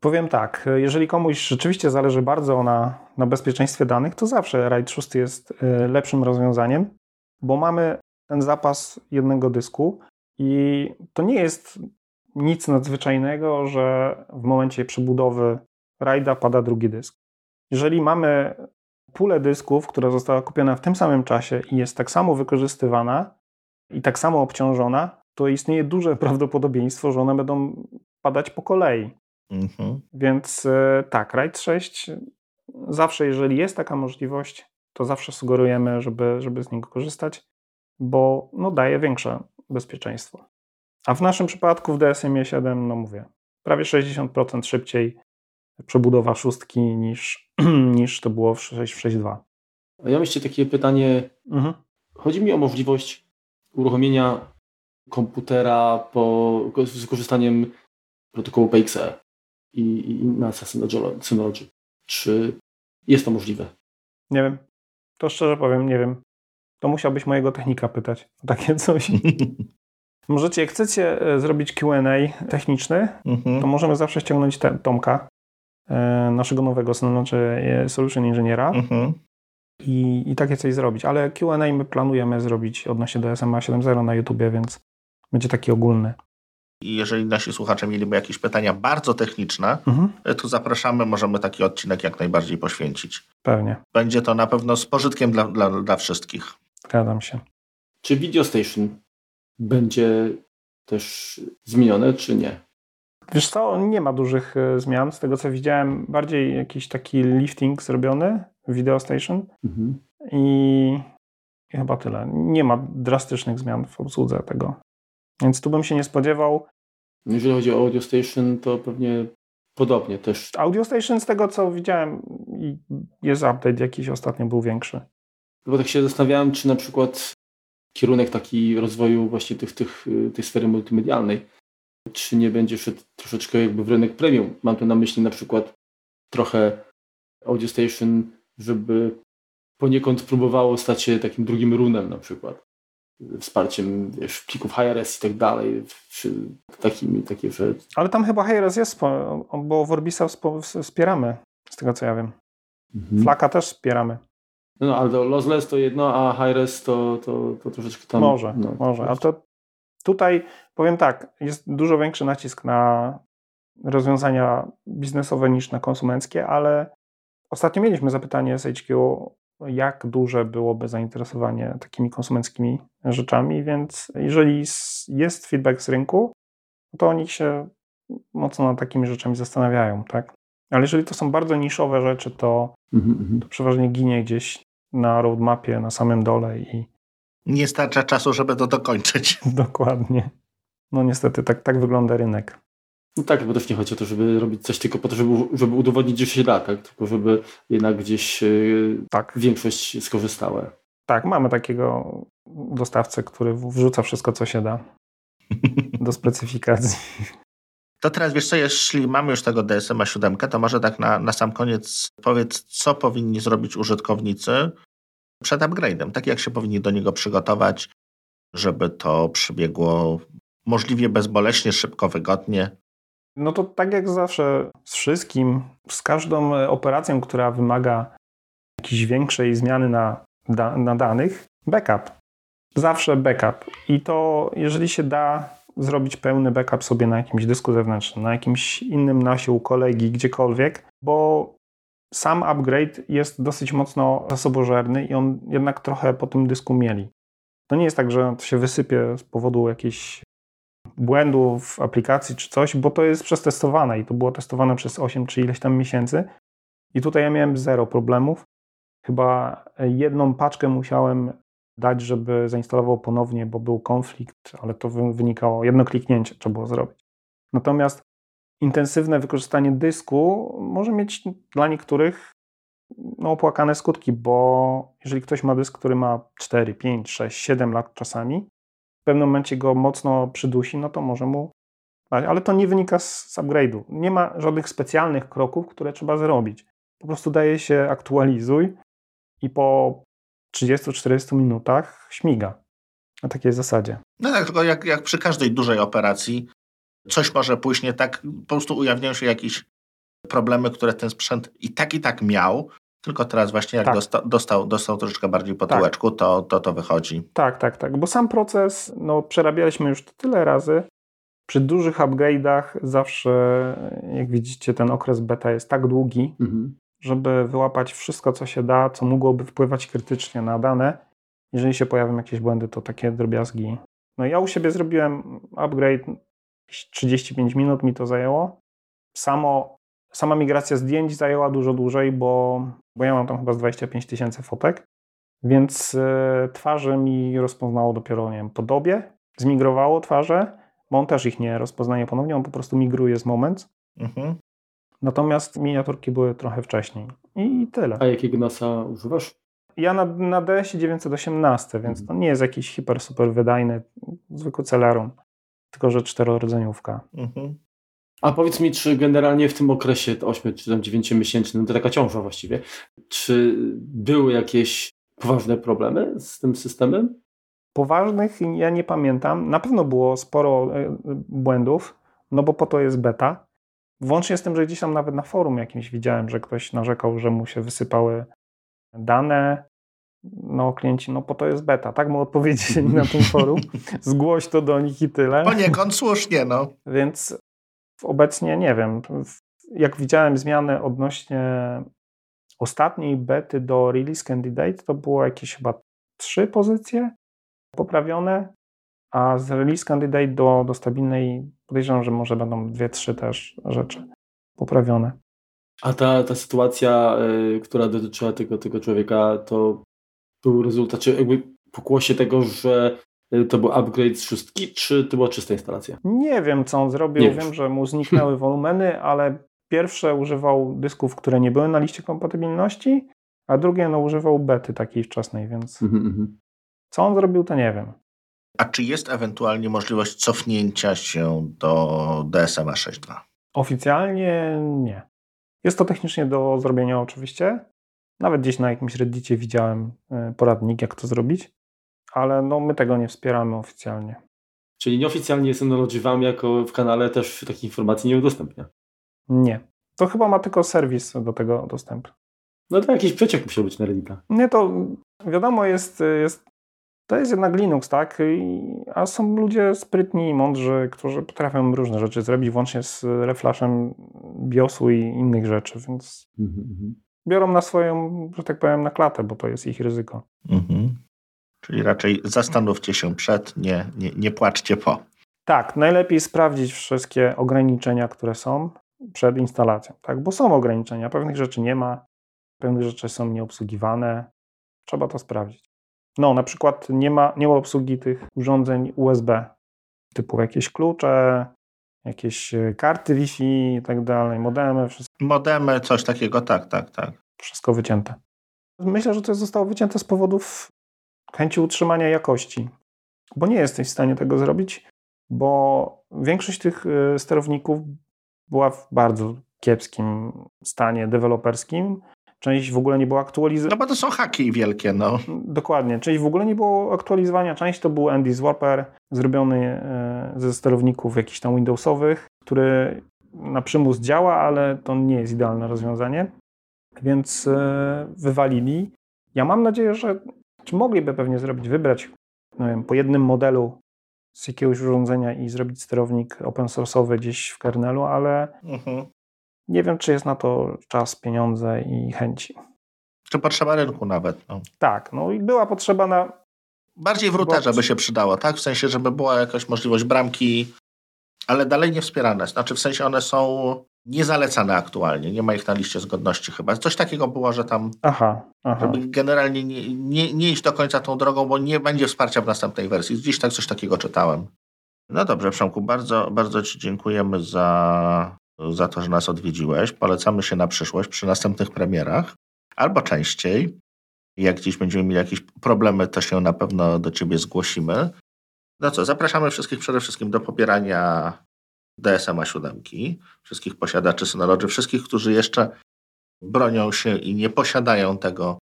Powiem tak, jeżeli komuś rzeczywiście zależy bardzo na, na bezpieczeństwie danych, to zawsze RAID 6 jest y, lepszym rozwiązaniem, bo mamy ten zapas jednego dysku i to nie jest nic nadzwyczajnego, że w momencie przebudowy RAIDa pada drugi dysk. Jeżeli mamy pulę dysków, która została kupiona w tym samym czasie i jest tak samo wykorzystywana i tak samo obciążona, to istnieje duże prawdopodobieństwo, że one będą padać po kolei. Mhm. Więc e, tak, RAID 6 zawsze, jeżeli jest taka możliwość, to zawsze sugerujemy, żeby, żeby z niego korzystać, bo no, daje większe bezpieczeństwo. A w naszym przypadku w DSM 7, no mówię, prawie 60% szybciej przebudowa szóstki niż, niż to było w 6.2. A ja mam jeszcze takie pytanie. Mhm. Chodzi mi o możliwość uruchomienia komputera po, z wykorzystaniem protokołu PXE i, i na Synology. Czy jest to możliwe? Nie wiem. To szczerze powiem, nie wiem. To musiałbyś mojego technika pytać o takie coś. Możecie, jak chcecie e, zrobić Q&A techniczny, mhm. to możemy zawsze ściągnąć te, Tomka, e, naszego nowego znaczy solution inżyniera mhm. i, i takie coś zrobić. Ale Q&A my planujemy zrobić odnośnie do SMA 7.0 na YouTubie, więc będzie taki ogólny. I jeżeli nasi słuchacze mieliby jakieś pytania bardzo techniczne, mhm. to zapraszamy, możemy taki odcinek jak najbardziej poświęcić. Pewnie. Będzie to na pewno z pożytkiem dla, dla, dla wszystkich. Zgadzam się. Czy Video Station będzie też zmienione, czy nie? Wiesz co, nie ma dużych e, zmian. Z tego co widziałem, bardziej jakiś taki lifting zrobiony w Video Station mhm. i, i chyba tyle. Nie ma drastycznych zmian w obsłudze tego. Więc tu bym się nie spodziewał. Jeżeli chodzi o Audio Station, to pewnie podobnie też. Audio Station z tego co widziałem jest update jakiś ostatnio był większy. Bo tak się zastanawiałem, czy na przykład kierunek taki rozwoju właśnie tych, tych, tej sfery multimedialnej, czy nie będzie szedł troszeczkę jakby w rynek premium. Mam tu na myśli na przykład trochę Audio Station, żeby poniekąd próbowało stać się takim drugim runem na przykład wsparciem wiesz, plików HRS i tak dalej, takimi, takie rzeczy. Ale tam chyba HRS jest, bo w Orbisa wspieramy, z tego co ja wiem. Mhm. Flaka też wspieramy. No, no ale to lossless to jedno, a HRS to, to, to troszeczkę tam... Może, no, może, ale to tutaj powiem tak, jest dużo większy nacisk na rozwiązania biznesowe niż na konsumenckie, ale ostatnio mieliśmy zapytanie z HQ jak duże byłoby zainteresowanie takimi konsumenckimi rzeczami, więc jeżeli jest feedback z rynku, to oni się mocno nad takimi rzeczami zastanawiają, tak? Ale jeżeli to są bardzo niszowe rzeczy, to, mm-hmm. to przeważnie ginie gdzieś na roadmapie na samym dole i nie starcza czasu, żeby to dokończyć. Dokładnie. No niestety tak, tak wygląda rynek. No tak, bo też nie chodzi o to, żeby robić coś tylko po to, żeby, żeby udowodnić, że się da, tak? tylko żeby jednak gdzieś yy, tak. większość skorzystała. Tak, mamy takiego dostawcę, który wrzuca wszystko, co się da do specyfikacji. To teraz wiesz co, jeśli mamy już tego DSM 7, to może tak na, na sam koniec powiedz, co powinni zrobić użytkownicy przed upgrade'em, tak jak się powinni do niego przygotować, żeby to przebiegło możliwie bezboleśnie, szybko, wygodnie. No to tak jak zawsze z wszystkim, z każdą e, operacją, która wymaga jakiejś większej zmiany na, da, na danych, backup. Zawsze backup. I to, jeżeli się da zrobić pełny backup sobie na jakimś dysku zewnętrznym, na jakimś innym nasie u kolegi, gdziekolwiek, bo sam upgrade jest dosyć mocno zasobożerny i on jednak trochę po tym dysku mieli. To nie jest tak, że to się wysypie z powodu jakiejś błędu w aplikacji czy coś, bo to jest przetestowane i to było testowane przez 8 czy ileś tam miesięcy. I tutaj ja miałem zero problemów. Chyba jedną paczkę musiałem dać, żeby zainstalował ponownie, bo był konflikt, ale to wynikało, jedno kliknięcie trzeba było zrobić. Natomiast intensywne wykorzystanie dysku może mieć dla niektórych no, opłakane skutki, bo jeżeli ktoś ma dysk, który ma 4, 5, 6, 7 lat czasami, w pewnym momencie go mocno przydusi, no to może mu ale to nie wynika z, upgrade'u. Nie ma żadnych specjalnych kroków, które trzeba zrobić. Po prostu daje się aktualizuj i po 30-40 minutach śmiga. Na takiej zasadzie. No tak, tylko jak, jak przy każdej dużej operacji coś może pójść nie tak, po prostu ujawniają się jakieś problemy, które ten sprzęt i tak i tak miał, tylko teraz właśnie jak Tak. dosta, dostał, dostał troszeczkę bardziej po Tak. tyłeczku, to, to to wychodzi. Tak, tak, tak. Bo sam proces, no przerabialiśmy już to tyle razy. Przy dużych upgrade'ach zawsze, jak widzicie, ten okres beta jest tak długi, Mhm. żeby wyłapać wszystko, co się da, co mogłoby wpływać krytycznie na dane. Jeżeli się pojawią jakieś błędy, to takie drobiazgi. No ja u siebie zrobiłem upgrade, jakieś 35 minut mi to zajęło. Samo, sama migracja zdjęć zajęła dużo dłużej, bo, bo ja mam tam chyba z 25 tysięcy fotek, więc e, twarze mi rozpoznało dopiero, nie wiem, po dobie. Zmigrowało twarze, bo on też ich nie rozpoznaje ponownie, on po prostu migruje z moment. Mhm. Natomiast miniaturki były trochę wcześniej. I tyle. A jakiego NASA używasz? Ja na, na DS 918, więc to nie jest jakiś hiper, super wydajny, zwykły Celeron, tylko że czterorodzeniówka. Mhm. A powiedz mi, czy generalnie w tym okresie 8 czy tam 9 miesięcznym, to taka ciąża właściwie, czy były jakieś poważne problemy z tym systemem? Poważnych ja nie pamiętam. Na pewno było sporo e, błędów, no bo po to jest beta. Włącznie z tym, że gdzieś tam nawet na forum jakimś widziałem, że ktoś narzekał, że mu się wysypały dane. No, klienci, no po to jest beta, tak mu odpowiedzieli na tym forum. Zgłoś to do nich i tyle. Poniekąd słusznie, no. Więc obecnie nie wiem. Jak widziałem zmiany odnośnie ostatniej bety do release candidate, to było jakieś chyba trzy pozycje poprawione, a z release candidate do, do stabilnej podejrzewam, że może będą dwie, trzy też rzeczy poprawione. A ta, ta sytuacja, y, która dotyczyła tego, tego człowieka, to był rezultat, czy jakby pokłosie tego, że to był upgrade z szóstki, czy to była czysta instalacja? Nie wiem, co on zrobił. Nie wiem, wiesz. że mu zniknęły wolumeny, ale pierwsze używał dysków, które nie były na liście kompatybilności, a drugie no, używał bety takiej wczesnej, więc Mhm, mhm. co on zrobił, to nie wiem. A czy jest ewentualnie możliwość cofnięcia się do DSMA 6.2? Oficjalnie nie. Jest to technicznie do zrobienia oczywiście. Nawet gdzieś na jakimś reddicie widziałem e, poradnik, jak to zrobić, ale no, my tego nie wspieramy oficjalnie. Czyli nieoficjalnie Synology Wam jako w kanale też takich informacji nie udostępnia. Nie. To chyba ma tylko serwis do tego dostęp. No to jakiś przeciek musiał być na Reddita. Nie, to wiadomo jest, jest to jest jednak Linux, tak? I, a są ludzie sprytni i mądrzy, którzy potrafią różne rzeczy zrobić, włącznie z reflashem BIOSu i innych rzeczy, więc Mhm, mhm. biorą na swoją, że tak powiem, na klatę, bo to jest ich ryzyko. Mhm. Czyli raczej zastanówcie się przed, nie, nie, nie płaczcie po. Tak, najlepiej sprawdzić wszystkie ograniczenia, które są przed instalacją, tak? Bo są ograniczenia, pewnych rzeczy nie ma, pewnych rzeczy są nieobsługiwane, trzeba to sprawdzić. No, na przykład nie ma, nie ma obsługi tych urządzeń USB, typu jakieś klucze, jakieś e, karty Wi-Fi i tak dalej, modemy, wszystko, Modemy, coś takiego, tak, tak, tak. wszystko wycięte. Myślę, że to zostało wycięte z powodów chęci utrzymania jakości, bo nie jesteś w stanie tego zrobić, bo większość tych e, sterowników była w bardzo kiepskim stanie deweloperskim. Część w ogóle nie była aktualizowana. No bo to są haki wielkie, no. Dokładnie. Część w ogóle nie było aktualizowania. Część to był Andy Warper, zrobiony e, ze sterowników jakichś tam Windowsowych, który na przymus działa, ale to nie jest idealne rozwiązanie. Więc e, wywalili. Ja mam nadzieję, że czy mogliby pewnie zrobić, wybrać nie wiem, po jednym modelu z jakiegoś urządzenia i zrobić sterownik open source'owy gdzieś w kernelu, ale Mhm. nie wiem, czy jest na to czas, pieniądze i chęci. Czy potrzeba rynku nawet, no. Tak, no i była potrzeba na Bardziej w routerze Bo- by się przydało, tak? W sensie, żeby była jakaś możliwość bramki, ale dalej nie wspierane. Znaczy, w sensie one są niezalecane aktualnie. Nie ma ich na liście zgodności chyba. Coś takiego było, że tam Aha, aha. żeby generalnie nie, nie, nie iść do końca tą drogą, bo nie będzie wsparcia w następnej wersji. Gdzieś tak coś takiego czytałem. No dobrze, Przemku, bardzo, bardzo Ci dziękujemy za, za to, że nas odwiedziłeś. Polecamy się na przyszłość przy następnych premierach, albo częściej. Jak gdzieś będziemy mieli jakieś problemy, to się na pewno do Ciebie zgłosimy. No co, zapraszamy wszystkich przede wszystkim do popierania DSMA 7, wszystkich posiadaczy Synology, wszystkich, którzy jeszcze bronią się i nie posiadają tego,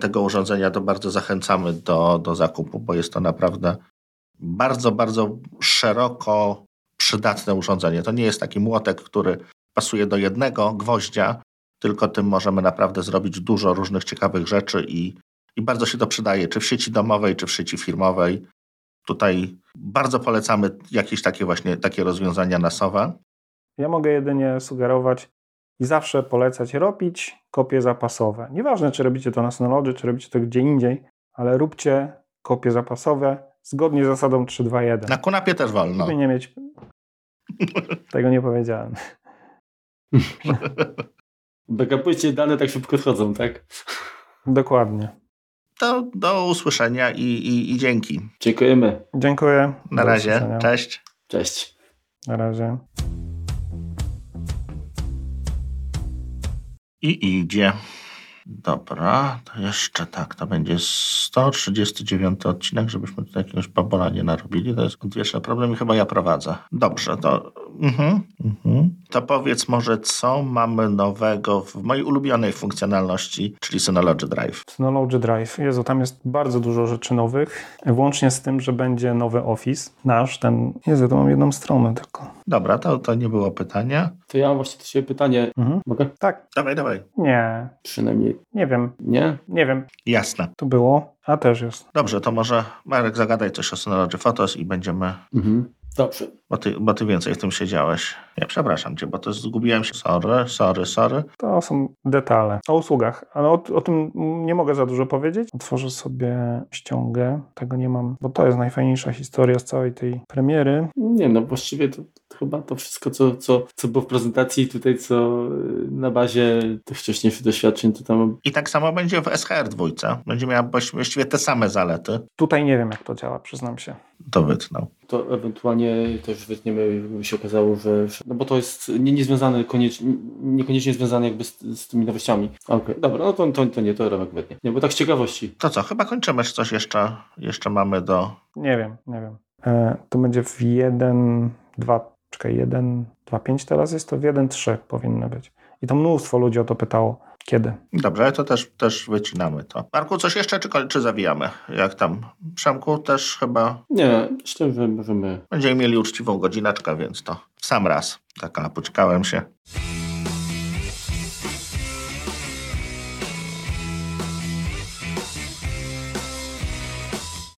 tego urządzenia, to bardzo zachęcamy do, do zakupu, bo jest to naprawdę bardzo, bardzo szeroko przydatne urządzenie. To nie jest taki młotek, który pasuje do jednego gwoździa, tylko tym możemy naprawdę zrobić dużo różnych ciekawych rzeczy i, i bardzo się to przydaje, czy w sieci domowej, czy w sieci firmowej. Tutaj bardzo polecamy jakieś takie właśnie takie rozwiązania nasowe. Ja mogę jedynie sugerować i zawsze polecać robić kopie zapasowe. Nieważne, czy robicie to na Synology, czy robicie to gdzie indziej, ale róbcie kopie zapasowe zgodnie z zasadą 3-2-1. Na kunapie też wolno. Żeby nie mieć... Tego nie powiedziałem. Backupujcie dane tak szybko chodzą, tak? Dokładnie. To do usłyszenia i, i, i dzięki. Dziękujemy. Dziękuję. Na Do razie. Cześć. Cześć. Na razie. I idzie. Dobra, to jeszcze tak, to będzie 139 odcinek, żebyśmy tutaj jakiegoś babola nie narobili. To jest odwieczny problem i chyba ja prowadzę. Dobrze, to, mhm, mhm. to powiedz może, co mamy nowego w mojej ulubionej funkcjonalności, czyli Synology Drive. Synology Drive. Jezu, tam jest bardzo dużo rzeczy nowych, włącznie z tym, że będzie nowy Office. Nasz, ten... Jezu, to mam jedną stronę tylko. Dobra, to, to nie było pytania. To ja mam właśnie do Ciebie pytanie. Mhm. Mogę? Tak. Dawaj, dawaj. Nie. Przynajmniej Nie wiem. nie? Nie wiem. Jasne. Tu było, a też jest. Dobrze, to może Marek zagadaj coś o Synology Photos i będziemy Mhm. Dobrze. Bo ty, bo ty więcej w tym siedziałeś. Ja przepraszam cię, bo to zgubiłem się. Sorry, sorry, sorry. To są detale. O usługach, ale o, o tym nie mogę za dużo powiedzieć. Otworzę sobie ściągę. Tego nie mam, bo to jest najfajniejsza historia z całej tej premiery. Nie, no właściwie to, to chyba to wszystko, co, co, co było w prezentacji tutaj, co y, na bazie tych wcześniejszych doświadczeń, to tam I tak samo będzie w SHR dwójce. Będzie miała właściwie te same zalety. Tutaj nie wiem, jak to działa, przyznam się. To wytnął. to ewentualnie też wytniemy, by się okazało, że, że- no bo to jest nie, niezwiązane koniecznie, niekoniecznie związane jakby z, z tymi nowościami. Okej, dobra, no to, to, to nie, to Remek wytnie. Nie, bo tak z ciekawości. To co, chyba kończymy, czy coś jeszcze, jeszcze mamy do... Nie wiem, nie wiem. E, to będzie w 1, 2, czekaj, 1, 2, 5 teraz jest, to w 1, 3 powinno być. I to mnóstwo ludzi o to pytało. Kiedy? Dobrze, to też, też wycinamy to. Marku, coś jeszcze, czy, czy zawijamy? Jak tam? Przemku też chyba Nie, myślę, że możemy będziemy mieli uczciwą godzineczkę, więc to sam raz. Tak, a poczekałem się.